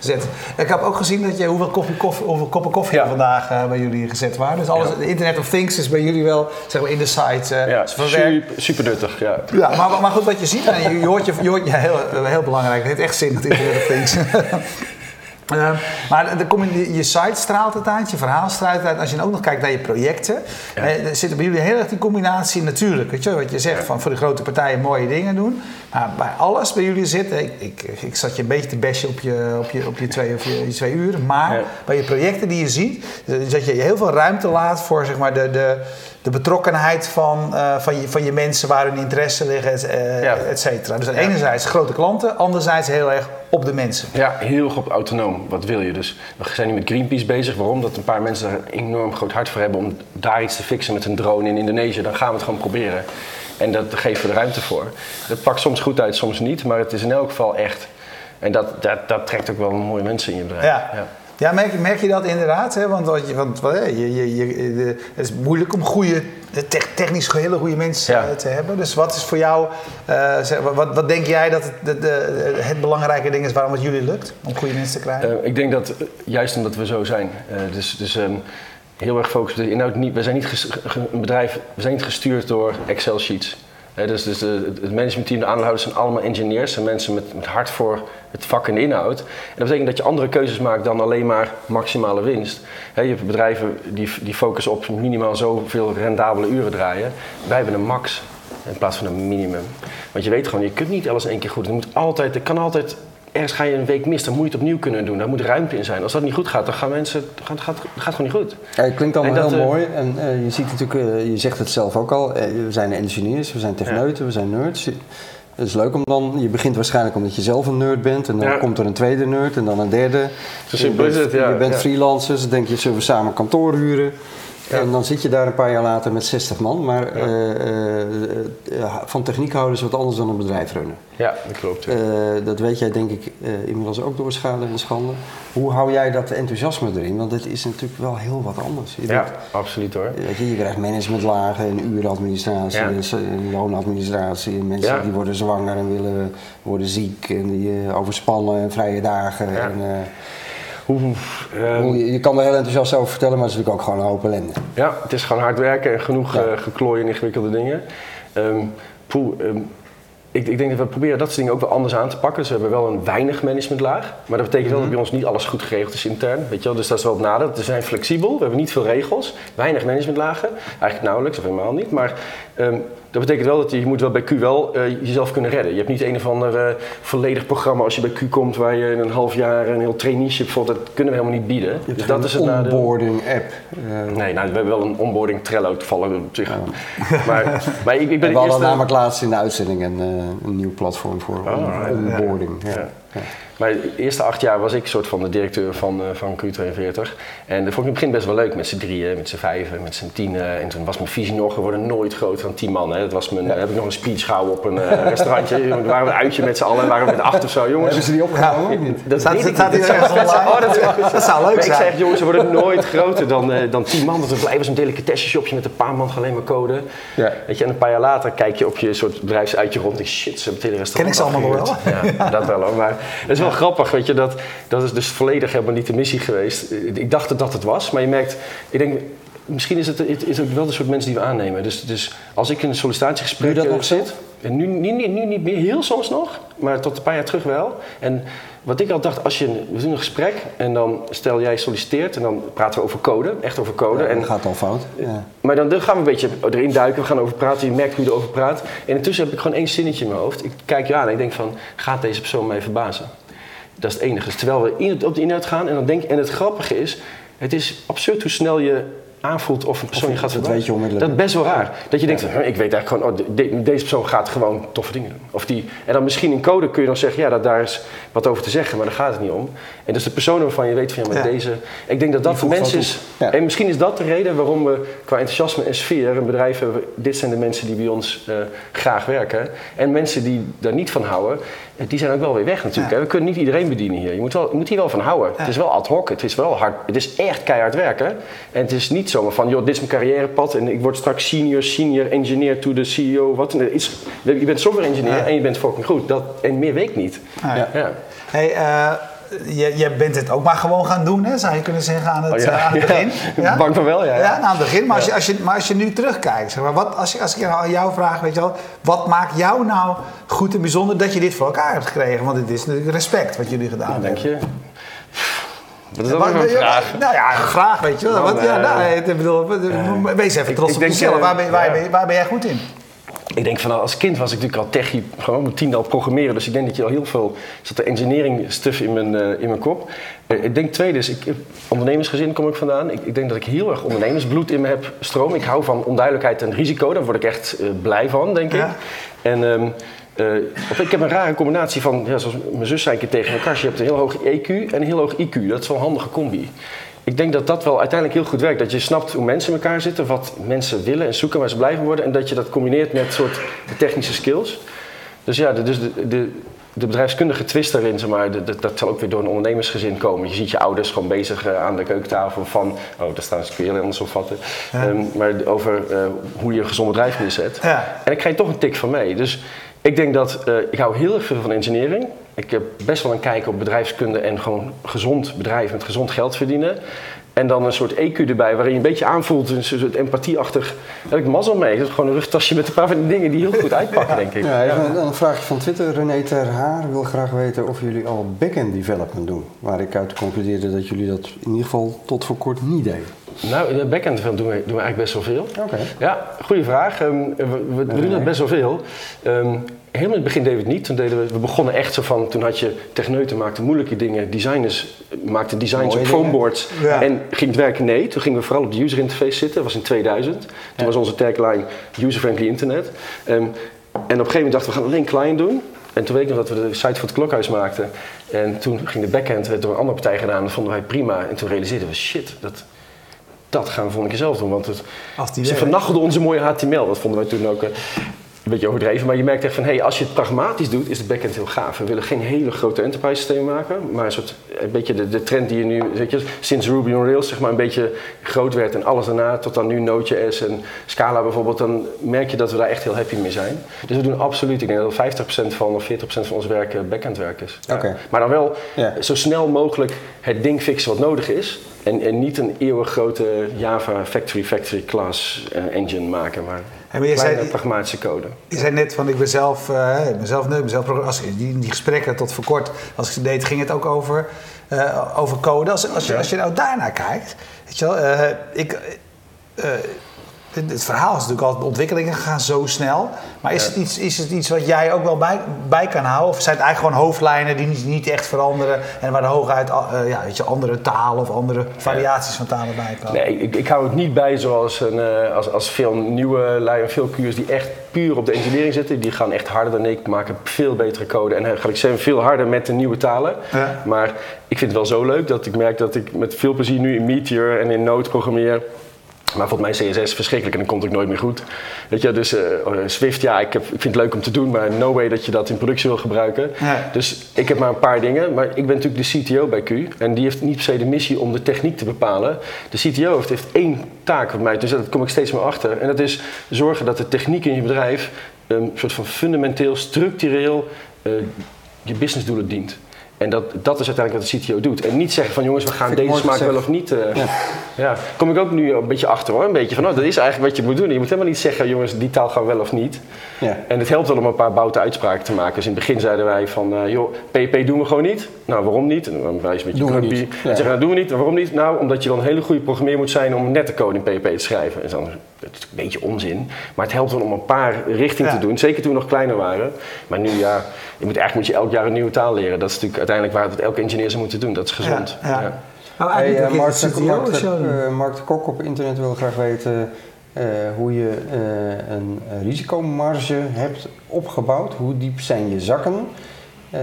Speaker 1: gezet. Ik heb ook gezien dat je, hoeveel, koffie, koffie, hoeveel koppen koffie
Speaker 3: Ja.
Speaker 1: er vandaag eh, bij jullie gezet waren. Dus alles,
Speaker 3: Ja.
Speaker 1: Internet of Things is bij jullie wel zeg maar, in de site
Speaker 3: Ja,
Speaker 1: verwerkt.
Speaker 3: super, super nuttig. Ja.
Speaker 1: Ja, maar, maar goed, wat je ziet, je, je hoort je, je hoort je heel, heel belangrijk, het heeft echt zin, het Internet of Things. Eh, maar dan kom je, je site straalt het uit, je verhaal straalt het uit. Als je dan ook nog kijkt naar je projecten,
Speaker 3: Ja.
Speaker 1: eh, er zit bij jullie heel erg die combinatie natuurlijk. Weet je, wat je zegt van voor de grote partijen mooie dingen doen. Maar bij alles bij jullie zit, ik, ik, ik zat je een beetje te bashen op je, op je, op je, twee, of je, je twee uren. Maar
Speaker 3: Ja.
Speaker 1: bij je projecten die je ziet, eh, dat je heel veel ruimte laat voor zeg maar, de, de, de betrokkenheid van, eh, van, je, van je mensen waar hun interesse liggen, et, eh,
Speaker 3: Ja.
Speaker 1: et cetera. Dus enerzijds grote klanten, anderzijds heel erg op de mensen.
Speaker 3: Ja, heel erg op autonoom. Wat wil je dus? We zijn nu met Greenpeace bezig. Waarom? Dat een paar mensen daar een enorm groot hart voor hebben om daar iets te fixen met een drone in Indonesië. Dan gaan we het gewoon proberen. En dat geven we de ruimte voor. Dat pakt soms goed uit, soms niet. Maar het is in elk geval echt. En dat, dat, dat trekt ook wel mooie mensen in je bedrijf.
Speaker 1: Ja. Ja, merk, merk je dat inderdaad? Hè? Want, want je, je, je, de- het is moeilijk om goede, te- technisch hele goede mensen
Speaker 3: Ja.
Speaker 1: eh, te hebben. Dus wat is voor jou, eh, wat, wat denk jij dat het, de, de- het belangrijke ding is waarom het jullie lukt om goede mensen te krijgen?
Speaker 3: Eh, ik denk dat, juist omdat we zo zijn, dus, dus ehm, heel erg op de inhoud. Niet, we zijn niet ges- ge- een bedrijf, we zijn niet gestuurd door Excel-sheets. Dus dus de, het managementteam, de aandeelhouders zijn allemaal engineers en mensen met, met hart voor het vak en de inhoud. En dat betekent dat je andere keuzes maakt dan alleen maar maximale winst. Je hebt bedrijven die, die focussen op minimaal zoveel rendabele uren draaien. Wij hebben een max in plaats van een minimum. Want je weet gewoon, je kunt niet alles één keer goed. Er moet altijd, kan altijd ergens ga je een week mis, dan moet je het opnieuw kunnen doen. Daar moet ruimte in zijn. Als dat niet goed gaat, dan gaan mensen, gaat, gaat, gaat gewoon niet goed.
Speaker 2: Ja, het klinkt allemaal heel
Speaker 3: eh,
Speaker 2: mooi. En eh, je ziet natuurlijk, eh, je zegt het zelf ook al, we zijn engineers, we zijn techneuten, we zijn nerds. Het is leuk om dan, je begint waarschijnlijk omdat je zelf een nerd bent en dan
Speaker 3: Ja.
Speaker 2: komt er een tweede nerd en dan een derde.
Speaker 3: Zo simpel is het, ja.
Speaker 2: Je bent
Speaker 3: Ja.
Speaker 2: freelancer, dus dan denk je, zullen we samen kantoor huren? En dan zit je daar een paar jaar later met 60 man, maar eh, eh, eh, van techniek houden is wat anders dan een bedrijf runnen.
Speaker 3: Ja, dat klopt. ja.
Speaker 2: Dat weet jij denk ik inmiddels ook door schade en schande. Hoe hou jij dat enthousiasme erin? Want het is natuurlijk wel heel wat anders. Je,
Speaker 3: ja,
Speaker 2: doet-
Speaker 3: absoluut hoor.
Speaker 2: weet je, je krijgt managementlagen en urenadministratie
Speaker 3: Ja.
Speaker 2: en loonadministratie. En mensen die worden zwanger en willen worden ziek en die overspannen en vrije dagen.
Speaker 3: Ja.
Speaker 2: En, eh,
Speaker 3: ehm,
Speaker 2: je, je kan er heel enthousiast over vertellen, maar het is natuurlijk ook gewoon een hoop ellende.
Speaker 3: ja, het is gewoon hard werken en genoeg
Speaker 2: Ja.
Speaker 3: eh geklooien en ingewikkelde dingen. Poeh, ehm, ik, ik denk dat we proberen dat soort dingen ook wel anders aan te pakken. Dus we hebben wel een weinig managementlaag. Maar dat betekent wel dat bij ons niet alles goed geregeld is intern. Weet je wel? Dus dat is wel het nadeel. We zijn flexibel, we hebben niet veel regels. Weinig managementlagen. Eigenlijk nauwelijks of helemaal niet. Maar dat betekent wel dat je, je moet wel bij Q wel eh, jezelf kunnen redden. Je hebt niet een of ander eh, volledig programma als je bij Q komt... waar je in een half jaar een heel traineeship bijvoorbeeld... dat kunnen we helemaal niet bieden.
Speaker 2: Je hebt
Speaker 3: Dus dat is het
Speaker 2: onboarding app. Eh,
Speaker 3: Nee, nou, we hebben wel een onboarding Trello toevallig op zich. Maar, maar ik, ik ben
Speaker 2: we hadden namelijk laatst in de uitzending een, een nieuw platform voor
Speaker 3: Oh, right.
Speaker 2: onboarding. Ja.
Speaker 3: Ja.
Speaker 2: Ja.
Speaker 3: Maar de eerste acht jaar was ik soort van de directeur van, eh, van Q42. En dat vond ik in het begin best wel leuk met z'n drieën, met z'n vijven, met z'n tienen. En toen was mijn visie nog, we worden nooit groter dan tien man. Hè. Dat was mijn, heb ik nog een speech gehouden op een eh, restaurantje. Toen waren we een uitje met z'n allen, waren we met acht of zo. Jongens,
Speaker 2: Hebben ze die niet?
Speaker 3: dat
Speaker 1: Staat-
Speaker 3: weet ik
Speaker 1: staat
Speaker 3: niet. Dat zou-
Speaker 1: online?
Speaker 3: Oh, dat,
Speaker 1: Dat zou leuk
Speaker 3: maar ik
Speaker 1: zijn.
Speaker 3: zeg, jongens, we worden nooit groter dan, eh, dan tien man. Want we blijven zo'n delicatessenshopje met een paar man alleen maar code.
Speaker 2: Ja.
Speaker 3: Weet je, en een paar jaar later kijk je op je soort bedrijfsuitje rond en shit, ze hebben het hele restaurant
Speaker 1: Ken ik ze allemaal
Speaker 3: afgehuurd. Ja, dat wel hoor. Maar het is wel grappig, weet je, dat, dat is dus volledig helemaal niet de missie geweest. Ik dacht dat dat het was, maar je merkt, ik denk, misschien is het, is ook wel de soort mensen die we aannemen. Dus, dus als ik in een sollicitatiegesprek
Speaker 2: dat
Speaker 3: eh,
Speaker 2: nog
Speaker 3: zit, en nu, nu, nu, nu niet meer, heel soms nog, maar tot een paar jaar terug wel. En wat ik al dacht, als je, we doen een gesprek en dan stel jij solliciteert en dan praten we over code, echt over code.
Speaker 2: Ja,
Speaker 3: en
Speaker 2: dat gaat al fout. Ja.
Speaker 3: maar dan, dan gaan we een beetje erin duiken, we gaan over praten, je merkt hoe je erover praat. En intussen heb ik gewoon één zinnetje in mijn hoofd. Ik kijk je aan en ik denk van, gaat deze persoon mij verbazen? Dat is het enige. Terwijl we in, op de inhoud gaan en dan denk en het grappige is, het is absurd hoe snel je aanvoelt of een persoon je gaat
Speaker 2: dat je onmiddellijk.
Speaker 3: Dat is best wel raar. Dat je denkt, van, "Huh, ik weet eigenlijk gewoon, oh, de- deze persoon gaat gewoon toffe dingen doen. Of die, en dan misschien in code kun je dan zeggen, ja, dat, daar is wat over te zeggen, maar daar gaat het niet om. En dus de persoon waarvan je weet van, ja, maar
Speaker 1: Ja.
Speaker 3: deze... Ik denk dat dat de
Speaker 2: voegt
Speaker 3: mens
Speaker 2: wat
Speaker 3: is.
Speaker 2: Ja.
Speaker 3: En misschien is dat de reden waarom we qua enthousiasme en sfeer een bedrijf hebben. Dit zijn de mensen die bij ons eh, graag werken. En mensen die daar niet van houden, eh, die zijn ook wel weer weg natuurlijk.
Speaker 1: Ja.
Speaker 3: We kunnen niet iedereen bedienen hier. Je moet, wel, je moet hier wel van houden. Het is wel ad hoc, het is wel hard. Het is echt keihard werken. En het is niet zomaar van, joh, dit is mijn carrièrepad en ik word straks senior, senior engineer to de CEO. Wat, is, je bent software engineer en je bent fucking goed. Dat, en meer weet ik niet.
Speaker 1: Hey, eh, je, je bent het ook maar gewoon gaan doen, hè, zou je kunnen zeggen aan het,
Speaker 3: Oh, ja.
Speaker 1: eh, aan het begin.
Speaker 3: Ja. Bang van wel, ja, ja.
Speaker 1: Ja, aan het begin. Maar, als je, als je, maar als je nu terugkijkt, zeg maar, wat, als, je, als ik aan jou vraag, weet je wel, wat maakt jou nou goed en bijzonder dat je dit voor elkaar hebt gekregen? Want het is natuurlijk respect wat jullie gedaan hebben.
Speaker 3: je? Dat is weer een
Speaker 1: ja,
Speaker 3: vraag.
Speaker 1: Nou ja, een vraag, weet je wel.
Speaker 3: Nou,
Speaker 1: ja,
Speaker 3: eh,
Speaker 1: nou, ik bedoel, wees even trots
Speaker 3: ik
Speaker 1: op jezelf.
Speaker 3: eh,
Speaker 1: Waar ben, waar,
Speaker 3: ja.
Speaker 1: ben, waar ben jij goed in?
Speaker 3: Ik denk van als kind was ik natuurlijk al techie, gewoon mijn tiende al programmeren. Dus ik denk dat je al heel veel, zat de engineering stuff in mijn, eh, in mijn kop. Eh, ik denk tweede is, ik, ondernemersgezin kom ik vandaan. Ik, ik denk dat ik heel erg ondernemersbloed in me heb stromen. Ik hou van onduidelijkheid en risico, daar word ik echt eh, blij van, denk ik. En of ik heb een rare combinatie van, ja, zoals mijn zus zei een keer tegen elkaar, je hebt een heel hoog EQ en een heel hoog IQ. Dat is wel een handige combi. Ik denk dat dat wel uiteindelijk heel goed werkt. Dat je snapt hoe mensen in elkaar zitten, wat mensen willen en zoeken, waar ze blij van worden. En dat je dat combineert met soort technische skills. Dus ja, de, dus de, de, de bedrijfskundige twist daarin, zeg maar, de- de- dat zal ook weer door een ondernemersgezin komen. Je ziet je ouders gewoon bezig eh, aan de keukentafel van, oh, daar staan ze weer anders opvatten. Ehm, maar over eh, hoe je een gezond bedrijf neerzet.
Speaker 1: Ja.
Speaker 3: En ik krijg toch een tik van mee. Dus ik denk dat, eh, ik hou heel erg veel van engineering. Ik heb best wel een kijk op bedrijfskunde en gewoon gezond bedrijf met gezond geld verdienen. En dan een soort EQ erbij, waarin je een beetje aanvoelt, een soort empathieachtig. Daar heb ik mazzel mee. Dat is gewoon een rugtasje met een paar van die dingen die heel goed uitpakken, denk ik.
Speaker 2: Ja, even een, een vraagje van Twitter. René Ter Haar wil graag weten of jullie al back-end development doen. Waar ik uit concludeerde dat jullie dat in ieder geval tot voor kort niet deden.
Speaker 3: Nou, in de backend doen we, doen we eigenlijk best wel veel.
Speaker 2: Oké.
Speaker 3: Ja, goede vraag. Ehm, we, doen dat best wel veel. Ehm, helemaal in het begin deden we het niet. Toen deden we, we begonnen echt zo van, toen had je techneuten maakten moeilijke dingen, designers maakten designs
Speaker 2: Mooie
Speaker 3: op foamboards.
Speaker 1: Ja.
Speaker 3: En ging het werken? Nee. Toen gingen we vooral op de user interface zitten. Dat was in 2000. Toen was onze tagline user-friendly internet. Ehm, en op een gegeven moment dachten we, we gaan alleen client doen. En toen weet ik nog dat we de site voor het klokhuis maakten. En toen ging de backend werd door een andere partij gedaan. Dat vonden wij prima. En toen realiseerden we, shit, dat, dat gaan we volgende keer zelf doen. Want het, ze
Speaker 1: werkt.
Speaker 3: vernachelden onze mooie HTML. Dat vonden wij toen ook eh, een beetje overdreven. Maar je merkt echt van, hey, als je het pragmatisch doet, is de backend heel gaaf. We willen geen hele grote enterprise systemen maken. Maar een soort, een beetje de, de trend die je nu, weet je, sinds Ruby on Rails zeg maar een beetje groot werd. En alles daarna, tot dan nu Node.js en Scala bijvoorbeeld. Dan merk je dat we daar echt heel happy mee zijn. Dus we doen absoluut, ik denk dat 50% van of 40% van ons werk eh, backend werk is. Ja.
Speaker 2: Oké.
Speaker 3: Maar dan wel
Speaker 2: Ja.
Speaker 3: zo snel mogelijk het ding fixen wat nodig is. En, en niet een eeuwig grote Java Factory Factory Class eh, engine maken, maar,
Speaker 1: maar je
Speaker 3: kleine
Speaker 1: zei-
Speaker 3: pragmatische code.
Speaker 1: Je zei net van ik ben zelf, eh, ik ben zelf nee, ik ben zelf programma- als die, die gesprekken tot voor kort, als ik ze deed, ging het ook over, eh, over code. Als, als, je, als je nou daarnaar kijkt, weet je wel, eh, ik, eh, het, het verhaal is natuurlijk altijd, de ontwikkelingen gaan zo snel. Maar is,
Speaker 3: Ja.
Speaker 1: het iets, is het iets wat jij ook wel bij, bij kan houden? Of zijn het eigenlijk gewoon hoofdlijnen die niet, niet echt veranderen en waar er hooguit eh, ja, weet je, andere talen of andere variaties van talen bij komen?
Speaker 3: Nee, ik, ik hou het niet bij zoals een, eh, als, als veel nieuwe lui en veel Q'ers die echt puur op de engineering zitten. Die gaan echt harder dan ik, maken veel betere code. En ga ik zeggen, veel harder met de nieuwe talen.
Speaker 1: Ja.
Speaker 3: Maar ik vind het wel zo leuk dat ik merk dat ik met veel plezier nu in Meteor en in Node programmeer. Maar volgens mij CSS verschrikkelijk en dan komt het nooit meer goed. Weet je, dus eh, Swift, ja, ik, heb, ik vind het leuk om te doen, maar no way dat je dat in productie wil gebruiken.
Speaker 1: Ja.
Speaker 3: Dus ik heb maar een paar dingen, maar ik ben natuurlijk de CTO bij Q. En die heeft niet per se de missie om de techniek te bepalen. De CTO heeft, heeft één taak voor mij, dus daar kom ik steeds meer achter. En dat is zorgen dat de techniek in je bedrijf een soort van fundamenteel, structureel eh, je businessdoelen dient. En dat, dat is uiteindelijk wat de CTO doet. En niet zeggen van jongens, we gaan deze smaak wel of niet. eh,
Speaker 2: Ja.
Speaker 3: ja, kom ik ook nu een beetje achter hoor. Een beetje van, oh, dat is eigenlijk wat je moet doen. Je moet helemaal niet zeggen, jongens, die taal gaan wel of niet.
Speaker 2: Ja.
Speaker 3: En het helpt wel om een paar boute uitspraken te maken. Dus in het begin zeiden wij van, eh, joh, PHP doen we gewoon niet. Nou, waarom niet? En dan wijs een beetje
Speaker 2: Doen we
Speaker 3: grumpy.
Speaker 2: Ja.
Speaker 3: zeggen, nou, doen we niet. Waarom niet? Nou, omdat je dan een hele goede programmeer moet zijn om nette code in PHP te schrijven. En dan, dat is een beetje onzin. Maar het helpt wel om een paar richtingen
Speaker 1: Ja.
Speaker 3: te doen. Zeker toen we nog kleiner waren. Maar nu, ja, je moet, eigenlijk moet je elk jaar een nieuwe taal leren. Dat is natuurlijk uiteindelijk waar het elke engineer zou moeten doen. Dat is gezond.
Speaker 1: Ja. Nou,
Speaker 2: Hey, Mark, de, Mark, de, eh, Kok op internet wil graag weten eh, hoe je eh, een risicomarge hebt opgebouwd. Hoe diep zijn je zakken? Eh,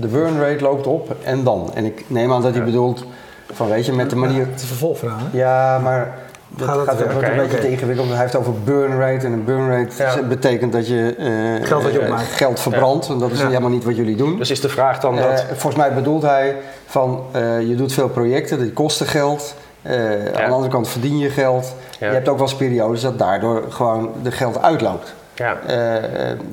Speaker 2: de burn rate loopt op en dan. En ik neem aan dat hij bedoelt van weet je, met de manier...
Speaker 1: Het is een vervolgverhaal, hè?
Speaker 2: Ja, maar dat
Speaker 1: Gaat
Speaker 2: een beetje te ingewikkeld. Hij heeft over burn rate en een burn rate
Speaker 3: Ja.
Speaker 2: betekent dat je eh,
Speaker 1: Geld je
Speaker 2: eh,
Speaker 1: opmaakt.
Speaker 2: geld verbrandt. En dat is
Speaker 1: Ja.
Speaker 2: helemaal niet wat jullie doen.
Speaker 3: Dus is de vraag dan
Speaker 2: Eh,
Speaker 3: dat...
Speaker 2: volgens mij bedoelt hij van je doet veel projecten, die kosten geld. Aan de andere kant verdien je geld. Je hebt ook wel eens periodes dat daardoor gewoon de geld uitloopt.
Speaker 3: ja.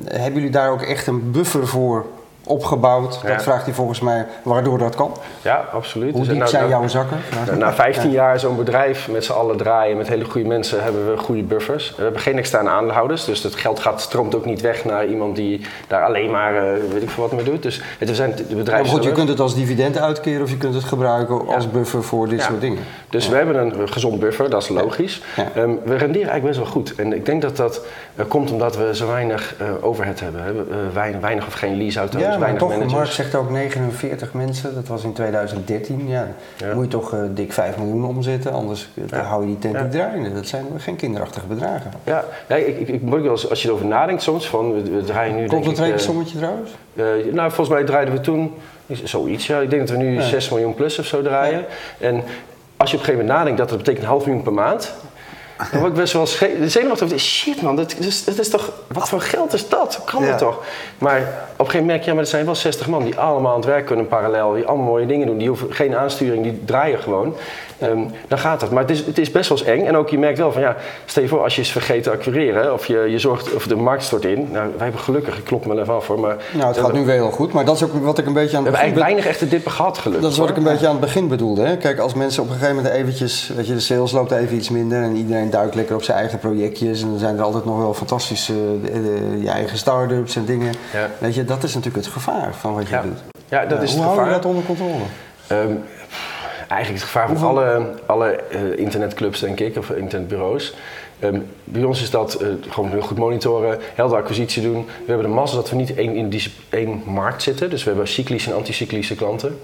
Speaker 2: Hebben jullie daar ook echt een buffer voor opgebouwd?
Speaker 3: Ja.
Speaker 2: Dat vraagt hij volgens mij waardoor dat kan.
Speaker 3: ja, absoluut.
Speaker 2: Hoe
Speaker 3: Dus
Speaker 2: diep
Speaker 3: nou-
Speaker 2: zijn
Speaker 3: nou-
Speaker 2: jouw zakken?
Speaker 3: Nou, na 15 jaar zo'n bedrijf met z'n allen draaien, met hele goede mensen, hebben we goede buffers. We hebben geen externe aandeelhouders, dus het geld gaat, stroomt ook niet weg naar iemand die daar alleen maar eh, weet ik veel wat mee doet. Dus het we zijn de
Speaker 2: Ja,
Speaker 3: bedrijf
Speaker 2: maar goed, je kunt het als dividend uitkeren of je kunt het gebruiken als buffer voor dit soort dingen.
Speaker 3: Dus we hebben een gezond buffer, dat is logisch. Ehm, we renderen eigenlijk best wel goed. En ik denk dat dat eh, komt omdat we zo weinig eh, overhead hebben. hè. We- weinig, weinig of geen leaseauto's,
Speaker 2: Ja, maar toch,
Speaker 3: managers.
Speaker 2: Mark zegt ook 49 mensen, dat was in 2013. Ja,
Speaker 3: Ja.
Speaker 2: moet je toch eh, dik 5 miljoen omzetten, anders eh,
Speaker 3: Ja.
Speaker 2: hou je die tent niet draaiende. Dat zijn geen kinderachtige bedragen.
Speaker 3: Ja, ja ik, ik, ik moet ook wel eens, als je erover nadenkt soms, van we, we draaien nu
Speaker 2: Klopt
Speaker 3: denk
Speaker 2: dat rekensommetje trouwens?
Speaker 3: Eh, nou, volgens mij draaiden we toen is zoiets. Ja. Ik denk dat we nu
Speaker 2: Ja.
Speaker 3: 6 miljoen plus of zo draaien. En als je op een gegeven moment nadenkt dat dat betekent een half miljoen per maand. Dan word ik best wel zenuwachtig. van, Shit man, dat is, dat is toch, wat voor geld is dat? Hoe kan
Speaker 1: Ja.
Speaker 3: dat toch? Maar op een gegeven moment merk je, ja, maar er zijn wel 60 man die allemaal aan het werk kunnen parallel. Die allemaal mooie dingen doen. Die hoeven geen aansturing, die draaien gewoon. Ehm, dan gaat dat. Maar het is, het is best wel eens eng. En ook je merkt wel van ja, stel je voor als je is vergeten te acquireren. Of je, je zorgt, of de markt stort in. Nou, wij hebben gelukkig, ik klop me even af hoor. Maar
Speaker 2: Nou, het gaat nu weer heel goed, maar dat is ook wat ik een beetje aan
Speaker 3: we
Speaker 2: het
Speaker 3: hebben
Speaker 2: begin...
Speaker 3: eigenlijk weinig echte dippen gehad, gelukkig.
Speaker 2: Dat is wat ik een beetje aan het begin bedoelde. Hè? Kijk, als mensen op een gegeven moment eventjes... Weet je, de sales loopt even iets minder en iedereen duikt lekker op zijn eigen projectjes. En dan zijn er altijd nog wel fantastische eh, eh, je eigen start-ups en dingen.
Speaker 3: Ja.
Speaker 2: Weet je, dat is natuurlijk het gevaar van wat je
Speaker 3: Ja.
Speaker 2: doet.
Speaker 3: Ja, dat is
Speaker 2: hoe
Speaker 3: het
Speaker 2: hou je
Speaker 3: gevaar.
Speaker 2: dat onder controle?
Speaker 3: Ehm, eigenlijk het gevaar van alle, alle eh, internetclubs, denk ik, of internetbureaus. Ehm, bij ons is dat eh, gewoon heel goed monitoren, helder acquisitie doen. We hebben de massa dat we niet één, in die, één markt zitten. Dus we hebben cyclische en anticyclische klanten.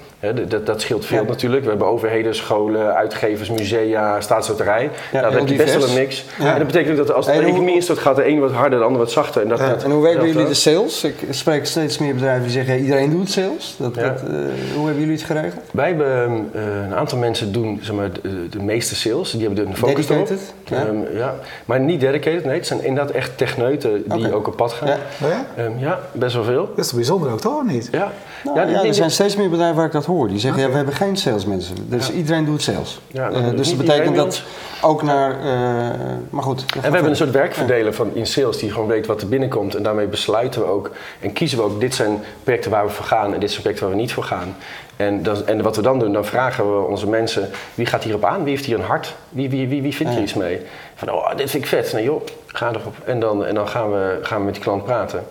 Speaker 3: Dat, dat scheelt veel
Speaker 2: Ja.
Speaker 3: natuurlijk. We hebben overheden, scholen, uitgevers, musea, staatsloterij. nou, dan
Speaker 2: heel
Speaker 3: heb je best wel een mix.
Speaker 2: Ja.
Speaker 3: En dat betekent ook dat als de
Speaker 2: En hoe-
Speaker 3: economie instort, gaat de een wat harder, de ander wat zachter. En, dat, dat-
Speaker 2: En hoe werken
Speaker 3: dat
Speaker 2: jullie
Speaker 3: ook.
Speaker 2: de sales? Ik spreek steeds meer bedrijven die zeggen, iedereen doet sales. Dat,
Speaker 3: Ja.
Speaker 2: dat, eh, hoe hebben jullie het geregeld?
Speaker 3: Wij hebben eh, een aantal mensen doen zeg maar, de, de meeste sales. Die hebben een focus erop.
Speaker 2: Dedicated? Ja.
Speaker 3: Maar niet dedicated, nee. Het zijn inderdaad echt techneuten die ook op pad gaan.
Speaker 2: Ja.
Speaker 1: Oh ja?
Speaker 3: Ehm, ja, best wel veel.
Speaker 1: Dat is bijzonder ook, toch? Niet?
Speaker 3: Ja,
Speaker 2: Nou,
Speaker 3: ja,
Speaker 2: er zijn steeds meer bedrijven waar ik dat hoor. Die zeggen, ja, we hebben geen salesmensen. Dus iedereen doet sales.
Speaker 3: Ja,
Speaker 2: Eh,
Speaker 3: dat
Speaker 2: dus dat betekent dat ook naar... eh, maar goed.
Speaker 3: En we hebben een soort werkverdeler van in sales die gewoon weet wat er binnenkomt. En daarmee besluiten we ook en kiezen we ook, dit zijn projecten waar we voor gaan en dit zijn projecten waar we niet voor gaan. En, dan, en wat we dan doen, dan vragen we onze mensen, wie gaat hierop aan? Wie heeft hier een hart? Wie, wie, wie, wie vindt hier iets mee? Van, oh, dit vind ik vet. Nee joh, ga erop. En dan, en dan gaan, we, gaan we met die klant praten.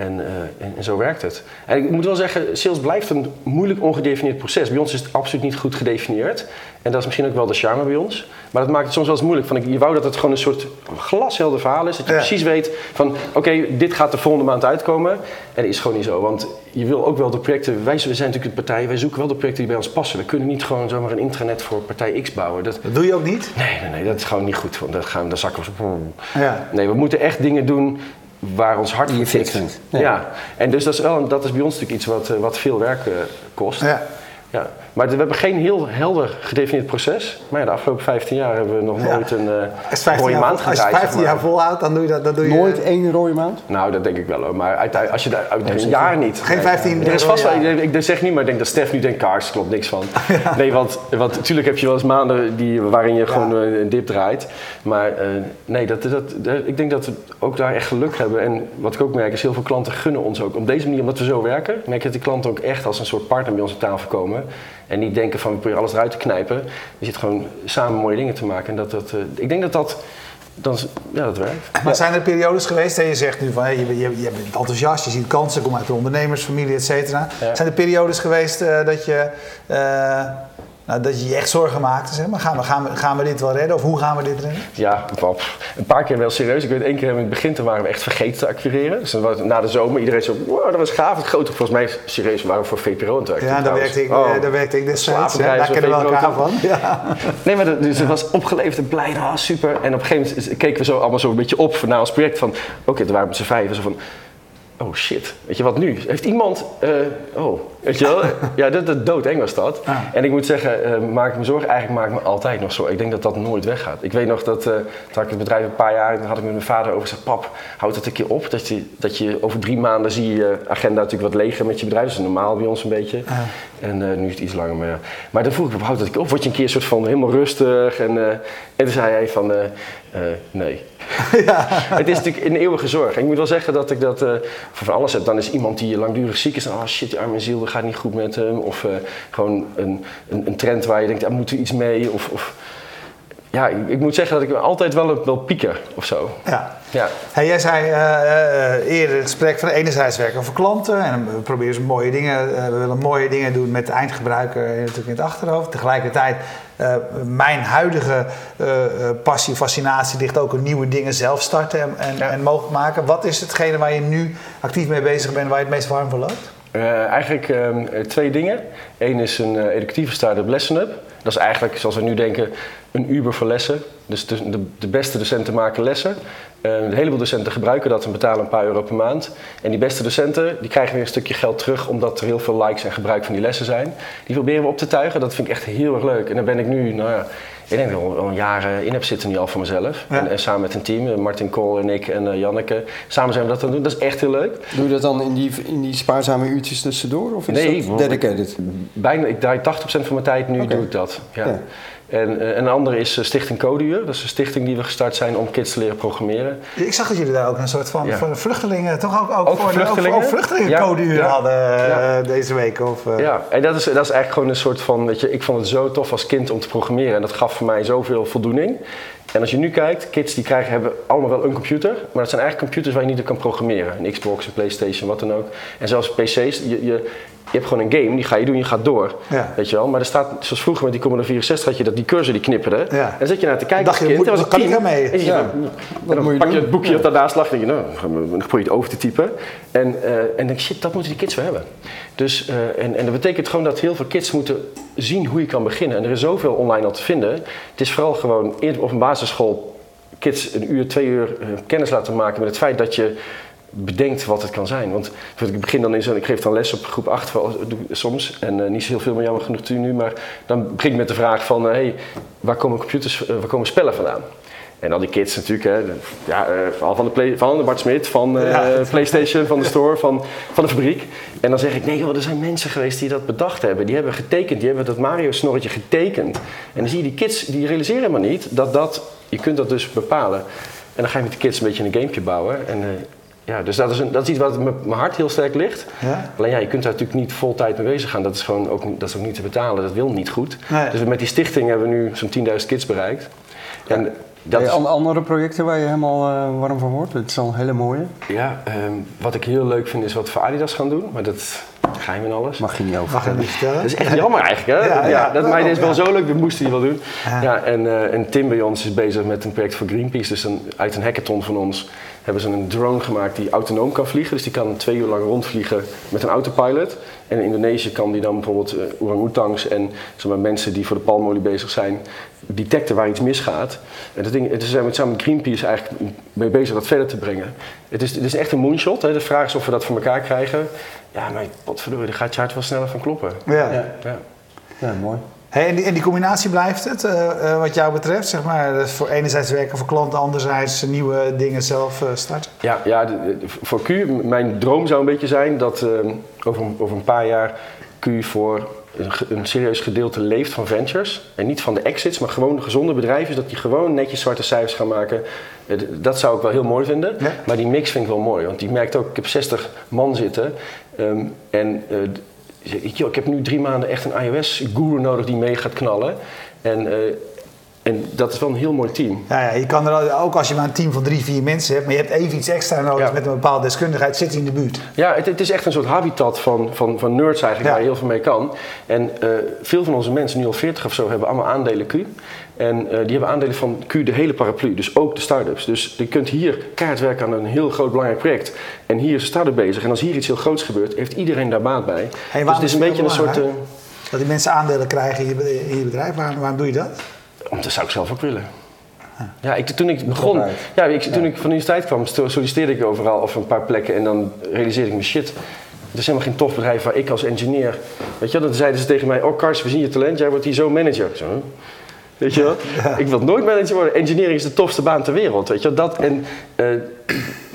Speaker 3: En, eh, en, en zo werkt het. En ik moet wel zeggen, sales blijft een moeilijk ongedefinieerd proces. Bij ons is het absoluut niet goed gedefinieerd. En dat is misschien ook wel de charme bij ons. Maar dat maakt het soms wel eens moeilijk. Van, ik- je wou dat het gewoon een soort glashelder verhaal is. Dat je
Speaker 1: Ja.
Speaker 3: precies weet van, oké, dit gaat de volgende maand uitkomen. En dat is gewoon niet zo. Want je wil ook wel de projecten... Wij zijn natuurlijk een partij, wij zoeken wel de projecten die bij ons passen. We kunnen niet gewoon zomaar een intranet voor partij X bouwen. Dat,
Speaker 1: Dat doe je ook niet?
Speaker 3: nee, nee, nee, dat is gewoon niet goed. Want dan, gaan, dan zakken we zo...
Speaker 1: Ja.
Speaker 3: Nee, we moeten echt dingen doen waar ons hart voor tikt.
Speaker 2: vindt.
Speaker 3: Ja.
Speaker 2: Ja.
Speaker 3: en dus dat is, wel, dat is bij ons natuurlijk iets wat, eh, wat veel werk eh, kost.
Speaker 1: Ja.
Speaker 3: Ja. Maar we hebben geen heel helder gedefinieerd proces. Maar ja, de afgelopen 15 jaar hebben we nog
Speaker 1: Ja.
Speaker 3: nooit een uh,
Speaker 1: 15
Speaker 3: rode
Speaker 1: jaar,
Speaker 3: maand
Speaker 1: als je
Speaker 3: gedraaid.
Speaker 1: 15
Speaker 3: zeg
Speaker 1: jaar volhoudt, dan doe je dat. Dan doe je,
Speaker 2: Nooit één rode maand?
Speaker 3: Nou, dat denk ik wel hoor. Maar als je daar uit een jaar niet.
Speaker 1: Geen 15
Speaker 3: Er is vast wel, ik, ik zeg niet, maar ik denk dat Stef nu denkt, kaars, klopt niks van. Nee, want, want natuurlijk heb je wel eens maanden die, waarin je gewoon eh, een dip draait. Maar eh, nee, dat, dat, dat- ik denk dat we ook daar echt geluk hebben. En wat ik ook merk is, heel veel klanten gunnen ons ook. Op deze manier, omdat we zo werken, merk je dat die klanten ook echt als een soort partner bij ons aan tafel komen. En niet denken van, we proberen alles eruit te knijpen. Je zit gewoon samen mooie dingen te maken. En dat, dat, eh, ik denk dat dat, dan, ja, dat werkt.
Speaker 1: Maar zijn er periodes geweest, hè, je zegt nu van hé, je, bent- je, je bent enthousiast, je ziet kansen, kom uit de ondernemersfamilie, et cetera.
Speaker 3: Ja.
Speaker 1: Zijn er periodes geweest eh, dat je, eh, nou, dat je je echt zorgen maakte. Zeg maar. gaan, we, gaan, we, gaan we dit wel redden of hoe gaan we dit redden?
Speaker 3: Ja, een paar keer wel serieus. Ik weet één keer in het begin toen waren we echt vergeten te acquireren. Dus was, na de zomer iedereen zo, wow, dat was gaaf. Het grote, volgens mij serieus waren we voor VPRO aan het
Speaker 1: Ja, daar werkte ik, oh, daar werkte ik destijds. Daar kennen we elkaar van. Ja.
Speaker 3: Nee, maar dus het was opgeleefd en blij, ah, super. En op een gegeven moment keken we zo allemaal zo een beetje op naar ons project van, oké, okay, toen waren we met z'n zo van oh shit, weet je wat nu? Heeft iemand, uh, oh, weet je wel? ja, dat, dat doodeng was dat. Ah. En ik moet zeggen, uh, maak ik me zorgen, eigenlijk maak ik me altijd nog zo. Ik denk dat dat nooit weggaat. Ik weet nog dat, uh, toen had ik het bedrijf een paar jaar, had ik met mijn vader over gezegd, pap, houd dat een keer op. Dat je, dat je over drie maanden zie je agenda natuurlijk wat leger met je bedrijf. Dat is normaal bij ons een beetje. Ah. En nu is het iets langer, maar ja. Maar dan vroeg ik, houd dat ik op? Word je een keer soort van helemaal rustig? En, en toen zei hij van, nee. ja. Het is natuurlijk een eeuwige zorg. En ik moet wel zeggen dat ik dat uh, voor van alles heb. Dan is iemand die langdurig ziek is en oh shit, die arme ziel, dat gaat niet goed met hem. Of uh, gewoon een, een, een, trend waar je denkt, daar moet er iets mee. Of, of ja, ik, ik, moet zeggen dat ik altijd wel, wel pieker of zo.
Speaker 1: Ja. ja. Hey, jij zei uh, eerder het gesprek van enerzijds werken voor klanten en we proberen mooie dingen, we willen mooie dingen doen met de eindgebruiker natuurlijk in het achterhoofd. Tegelijkertijd uh, mijn huidige passie, fascinatie ligt ook in nieuwe dingen zelf starten en, en, en, mogelijk maken. Wat is hetgene waar je nu actief mee bezig bent, waar je het meest warm voor loopt?
Speaker 3: Eigenlijk ehm, twee dingen. Eén is een educatieve start-up. Dat is eigenlijk, zoals we nu denken, een Uber voor lessen. Dus de, beste docenten maken lessen. Uh, een heleboel docenten gebruiken dat en betalen een paar euro per maand. En die beste docenten die krijgen weer een stukje geld terug omdat er heel veel likes en gebruik van die lessen zijn. Die proberen we op te tuigen. Dat vind ik echt heel erg leuk. En dan ben ik nu, nou ja, ik denk dat ik al een jaar in heb zitten nu al voor mezelf. En, samen met een team, eh, Martin Kool en ik en Janneke. Samen zijn we dat aan het doen. Dat is echt heel leuk.
Speaker 2: Doe je dat dan in die, in die spaarzame uurtjes tussendoor? Of is nee, dat dedicated?
Speaker 3: Bijna, ik draai 80% van mijn tijd nu doe ik dat. ja. En, uh, een andere is uh, Stichting Codeuur. Dat is een stichting die we gestart zijn om kids te leren programmeren.
Speaker 1: Ik zag dat jullie daar ook een soort van ja. vluchtelingen, toch ook, ook, ook voor vluchtelingen, ook, vluchtelingen ja. hadden uh, deze week. Of,
Speaker 3: Ja, en dat is, dat is eigenlijk gewoon een soort van, weet je, ik vond het zo tof als kind om te programmeren. En dat gaf voor mij zoveel voldoening. En als je nu kijkt, kids die krijgen, hebben allemaal wel een computer, maar dat zijn eigenlijk computers waar je niet op kan programmeren. Een Xbox, een Playstation, wat dan ook. En zelfs PC's, je, je, je hebt gewoon een game, die ga je doen, je gaat door. Ja. Weet je wel? Maar er staat, zoals vroeger met die Commodore 64 had je dat die cursor die knipperde. Ja. En zit je naar te kijken
Speaker 1: Dacht
Speaker 3: als
Speaker 1: kind. Moet, was kan ik mee?
Speaker 3: En ja. dan, dan pak je het boekje dat daarnaast lag en je, nou, dan probeer je het over te typen. En, uh, en denk shit, dat moeten die kids wel hebben. Dus, uh, en, en dat betekent gewoon dat heel veel kids moeten zien hoe je kan beginnen. En er is zoveel online al te vinden. Het is vooral gewoon op een basisschool kids een uur, twee uur uh, kennis laten maken met het feit dat je bedenkt wat het kan zijn. Want ik begin dan in zo'n, ik geef dan les op groep 8 soms en uh, niet zo heel veel, maar jammer genoeg nu, maar dan begin ik met de vraag van, hé, hey, waar komen computers, uh, waar komen spellen vandaan? En al die kids natuurlijk, hè, ja, van, de play, van de Bart Smit, van ja. PlayStation, van de store, van, van de fabriek. En dan zeg ik, nee joh, er zijn mensen geweest die dat bedacht hebben. Die hebben getekend, die hebben dat Mario-snorretje getekend. En dan zie je die kids, die realiseren helemaal niet dat dat, je kunt dat dus bepalen. En dan ga je met de kids een beetje een gamepje bouwen. En ja, dus dat is, een, dat is iets wat mijn hart heel sterk ligt. Ja? Alleen ja, je kunt daar natuurlijk niet vol tijd mee bezig gaan. Dat is gewoon ook, dat is ook niet te betalen. Dat wil niet goed. Dus met die stichting hebben we nu zo'n 10.000 kids bereikt. En
Speaker 2: dat is... andere projecten waar je helemaal uh, warm van wordt? Het is al een hele mooie.
Speaker 3: Ja, um, wat ik heel leuk vind is wat voor Adidas gaan doen. Maar dat geheim en alles.
Speaker 2: Mag je niet over
Speaker 1: Mag je niet vertellen.
Speaker 3: Dat is echt jammer eigenlijk. Hè? Ja, ja, ja dat, maar dit is wel zo leuk, dat moesten die wel doen. Ja. en, uh, en Tim bij ons is bezig met een project voor Greenpeace. Dus een, uit een hackathon van ons hebben ze een drone gemaakt die autonoom kan vliegen. Dus die kan twee uur lang rondvliegen met een autopilot. En in Indonesië kan die dan bijvoorbeeld uh, orang-oetangs en zeg maar, mensen die voor de palmolie bezig zijn, detecten waar iets misgaat. En dat ding, het is met samen met Greenpeace eigenlijk mee bezig dat verder te brengen. Het is, het is echt een moonshot. Hè. De vraag is of we dat voor elkaar krijgen. Ja, maar potverdorie, daar gaat je hart wel sneller van kloppen.
Speaker 2: Ja, ja. ja. ja mooi.
Speaker 1: Hey, en, die, en, die, combinatie blijft het, uh, uh, wat jou betreft, zeg maar, dus voor enerzijds werken voor klanten, anderzijds nieuwe dingen zelf uh, starten?
Speaker 3: Ja, ja de, de, voor Q, mijn droom zou een beetje zijn dat over, over een paar jaar Q voor een, een, serieus gedeelte leeft van ventures. En niet van de exits, maar gewoon gezonde bedrijven, dat die gewoon netjes zwarte cijfers gaan maken. Dat zou ik wel heel mooi vinden. Ja? Maar die mix vind ik wel mooi, want die merkt ook, ik heb 60 man zitten. Um, en ik, ik heb nu drie maanden echt een iOS-guru nodig die mee gaat knallen. En uh, En dat is wel een heel mooi team.
Speaker 1: Ja, ja, je kan er ook als je maar een team van drie, vier mensen hebt, maar je hebt even iets extra nodig
Speaker 3: Ja.
Speaker 1: met een bepaalde deskundigheid, zit in de buurt.
Speaker 3: Ja, het, het is echt een soort habitat van, van, van nerds eigenlijk,
Speaker 1: Ja.
Speaker 3: waar je heel veel mee kan. En eh, veel van onze mensen, nu al 40 of zo, hebben allemaal aandelen Q. En eh, die hebben aandelen van Q, de hele paraplu, dus ook de start-ups. Dus je kunt hier kaart werken aan een heel groot belangrijk project. En hier is een start-up bezig. En als hier iets heel groots gebeurt, heeft iedereen daar baat bij. dus het is een
Speaker 1: het
Speaker 3: beetje een soort... eh?
Speaker 1: Dat die mensen aandelen krijgen in je, be- in je bedrijf, waarom, waarom doe je dat?
Speaker 3: Want dat zou ik zelf ook willen. Ja, ik, toen ik begon, ja, ik, toen ik van de universiteit kwam, solliciteerde ik overal of een paar plekken en dan realiseerde ik me shit. Het is helemaal geen tof bedrijf waar ik als engineer. Weet je, dan zeiden ze tegen mij: Oh, Kars, we zien je talent, jij wordt hier zo manager. Zo? Weet je wel? Ik wil nooit manager worden. Engineering is de tofste baan ter wereld. Weet je wel? Dat, en eh,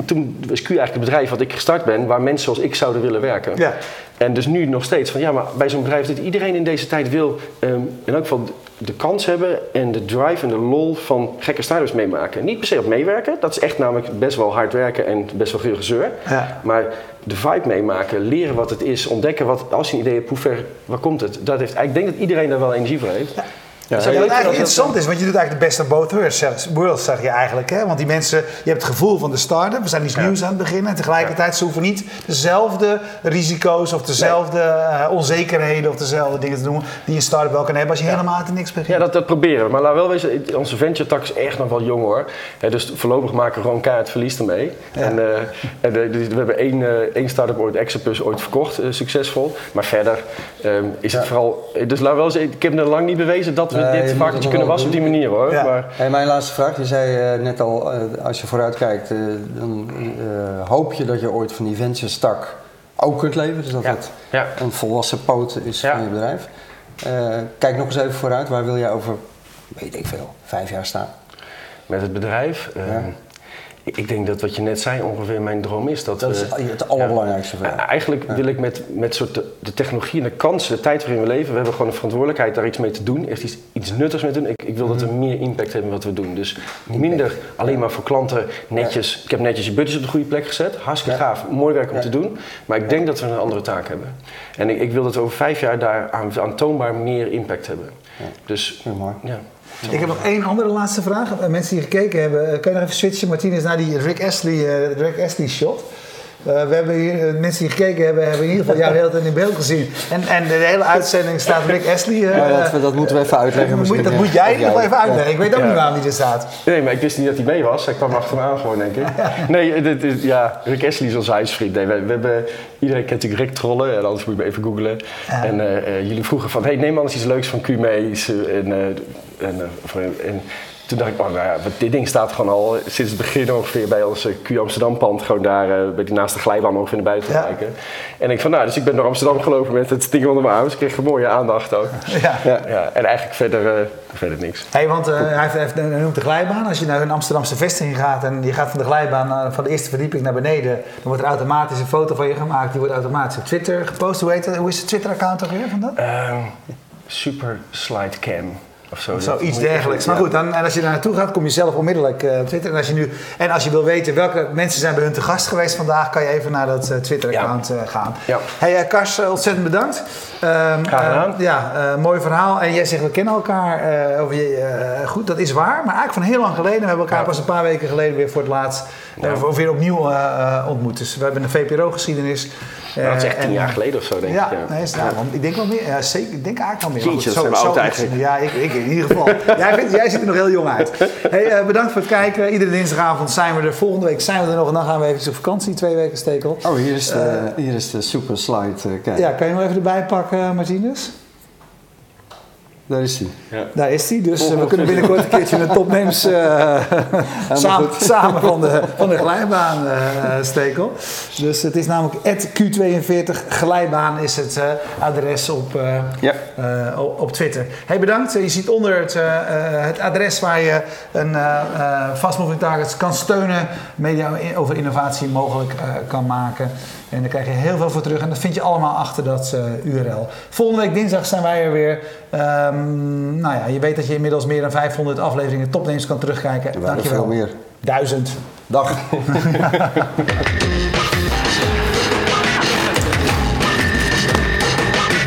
Speaker 3: toen was Q eigenlijk het bedrijf wat ik gestart ben, waar mensen zoals ik zouden willen werken.
Speaker 1: Ja.
Speaker 3: En dus nu nog steeds van ja, maar bij zo'n bedrijf dat iedereen in deze tijd wil ehm, in elk geval de kans hebben en de drive en de lol van gekke start-ups meemaken. Niet per se op meewerken, dat is echt namelijk best wel hard werken en best wel veel gezeur.
Speaker 1: Ja.
Speaker 3: Maar de vibe meemaken, leren wat het is, ontdekken wat, als je een idee hebt, hoe ver, waar komt het? Dat heeft, ik denk dat iedereen daar wel energie voor heeft.
Speaker 1: Ja,
Speaker 3: je
Speaker 1: wat eigenlijk interessant is, want je doet eigenlijk de best of both worlds, zeg- je eigenlijk. Hè? Want die mensen, je hebt het gevoel van de start-up, we zijn iets nieuws aan het beginnen. En tegelijkertijd, ze hoeven niet dezelfde risico's of dezelfde eh, onzekerheden of dezelfde dingen te doen die een start-up wel kan hebben als je helemaal uit de niks begint.
Speaker 3: Ja, dat, dat proberen we. Maar laat wel wezen, onze venture tak is echt nog wel jong hoor. Dus voorlopig maken we gewoon keihard verlies ermee. En, eh, en dus we hebben één, eh, één start-up ooit, Exapus, ooit verkocht, succesvol. Maar verder ehm, is het vooral... Dus laat wel zeggen, ik heb nog lang niet bewezen dat we
Speaker 2: je
Speaker 3: dit
Speaker 2: nog
Speaker 3: kunnen wassen op die manier hoor.
Speaker 1: Ja.
Speaker 3: Maar,
Speaker 2: Hey, mijn laatste vraag. Je zei eh, net al, eh, als je vooruit kijkt, dan hoop je dat je ooit van die ventures tak ook kunt leven. Dus dat
Speaker 3: Ja.
Speaker 2: het
Speaker 3: ja.
Speaker 2: een volwassen poot is van je bedrijf. Kijk nog eens even vooruit. Waar wil jij over, weet ik veel, vijf jaar staan?
Speaker 3: Met het bedrijf.
Speaker 2: Ja.
Speaker 3: ik, denk dat wat je net zei ongeveer mijn droom is. Dat,
Speaker 2: Dat is
Speaker 3: we-
Speaker 2: het allerbelangrijkste.
Speaker 3: Eh, Eigenlijk wil ik met, met soort de, de technologie en de kansen, de tijd waarin we leven, we hebben gewoon een verantwoordelijkheid daar iets mee te doen, echt iets, iets nuttigs mee te doen. Ik, ik wil dat we meer impact hebben wat we doen. Dus minder alleen maar voor klanten netjes. Ik heb netjes je budget op de goede plek gezet. Hartstikke
Speaker 2: Ja.
Speaker 3: gaaf, mooi werk om
Speaker 2: Ja.
Speaker 3: te doen. Maar ik denk dat we een andere taak hebben. En ik, ik wil dat we over vijf jaar daar aan, aantoonbaar meer impact hebben. Dus
Speaker 2: Ja, mooi.
Speaker 3: ja.
Speaker 1: Ik heb nog één andere laatste vraag. Mensen die gekeken hebben, eh, kan je nog even switchen, Martinez, naar die Rick Astley, eh, Rick Astley shot? Eh, we hebben hier, eh, mensen die gekeken hebben, hebben in ieder geval jou de hele tijd in beeld gezien. En, en de hele uitzending staat Rick Astley. eh,
Speaker 2: Ja, dat, dat moeten we even uitleggen.
Speaker 1: dat, moet,
Speaker 2: misschien,
Speaker 1: dat moet jij geval even uitleggen. Ik weet ook
Speaker 3: Ja.
Speaker 1: niet waarom die er staat.
Speaker 3: Nee, maar ik wist niet dat hij mee was. Hij kwam achter me aan gewoon, denk ik. Nee, dit, is- ja, Rick Astley is onze huisvriend. Nee, we, we hebben, iedereen kent natuurlijk Rick Trollen, en anders moet je me even googlen. En eh, eh, jullie vroegen van, hey, neem anders iets leuks van Q mee. Eh, En, en toen dacht ik, oh, nou ja, dit ding staat gewoon al sinds het begin ongeveer bij ons eh, Q Amsterdam pand. Gewoon daar, eh, bij die naast de glijbaan ongeveer naar buiten
Speaker 1: Ja.
Speaker 3: kijken. En ik van, nou, dus ik ben door Amsterdam gelopen met het ding onder mijn arm. Dus ik kreeg een mooie aandacht ook.
Speaker 1: Ja.
Speaker 3: Ja, ja, en eigenlijk verder, eh, verder niks.
Speaker 1: Hey, want hij, heeft, hij noemt de glijbaan. Als je naar hun Amsterdamse vestiging gaat en je gaat van de glijbaan van de eerste verdieping naar beneden, dan wordt er automatisch een foto van je gemaakt. Die wordt automatisch op Twitter gepost. Hoe, heet dat? Hoe is het Twitter-account toch weer van dat?
Speaker 3: Ehm, super slide cam of zo. Moet je
Speaker 1: dergelijks. Maar goed, dan, en als je daar naartoe gaat, kom je zelf onmiddellijk eh, op Twitter. En als, je nu, en als je wil weten welke mensen zijn bij hun te gast geweest vandaag, kan je even naar dat eh, Twitter-account eh, gaan.
Speaker 3: Ja.
Speaker 1: Hey Kars, ontzettend bedankt.
Speaker 3: Graag gedaan.
Speaker 1: eh, ja, mooi verhaal. En jij zegt, we kennen elkaar. over je, goed, dat is waar. Maar eigenlijk van heel lang geleden. We hebben elkaar
Speaker 3: Ja.
Speaker 1: pas een paar weken geleden weer voor het laatst of weer opnieuw ontmoet. Dus we hebben een VPRO-geschiedenis.
Speaker 3: Nou, dat is echt tien
Speaker 1: en,
Speaker 3: jaar geleden of zo, denk
Speaker 1: ja,
Speaker 3: ik. Ja.
Speaker 1: nee, is, nou, ik denk wel meer. Ja, zeker, ik denk eigenlijk wel meer.
Speaker 3: Jeetje, dat zijn we oud
Speaker 1: iets-
Speaker 3: eigenlijk.
Speaker 1: Ja, ik, ik in ieder geval. jij, vindt- jij ziet er nog heel jong uit. Hey, eh, bedankt voor het kijken. Iedere dinsdagavond zijn we er. Volgende week zijn we er nog. En dan gaan we even op vakantie. Twee weken stekel.
Speaker 2: Oh, hier is de, hier is de super slide. eh, kijk,
Speaker 1: Ja, kan je hem even erbij pakken, Martinez?
Speaker 2: Daar is hij.
Speaker 1: Daar is hij. Dus eh, we kunnen binnenkort een keertje een topnames eh samen, van de, van de glijbaan eh, steken. Dus het is namelijk Q42 glijbaan is het adres op,
Speaker 2: Ja.
Speaker 1: op- Twitter. Hey, bedankt. Je ziet onder het, het adres waar je een Fast Moving Targets kan steunen, media over innovatie mogelijk kan maken. En daar krijg je heel veel voor terug. En dat vind je allemaal achter dat eh, URL. Volgende week dinsdag zijn wij er weer. Ehm, nou ja, je weet dat je inmiddels meer dan 500 afleveringen topnames kan terugkijken.
Speaker 2: Er waren
Speaker 1: Dankjewel.
Speaker 2: veel meer.
Speaker 1: Duizend.
Speaker 2: Dag.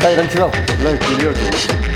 Speaker 2: hey, dankjewel.
Speaker 3: Leuk, jullie ook. jongens.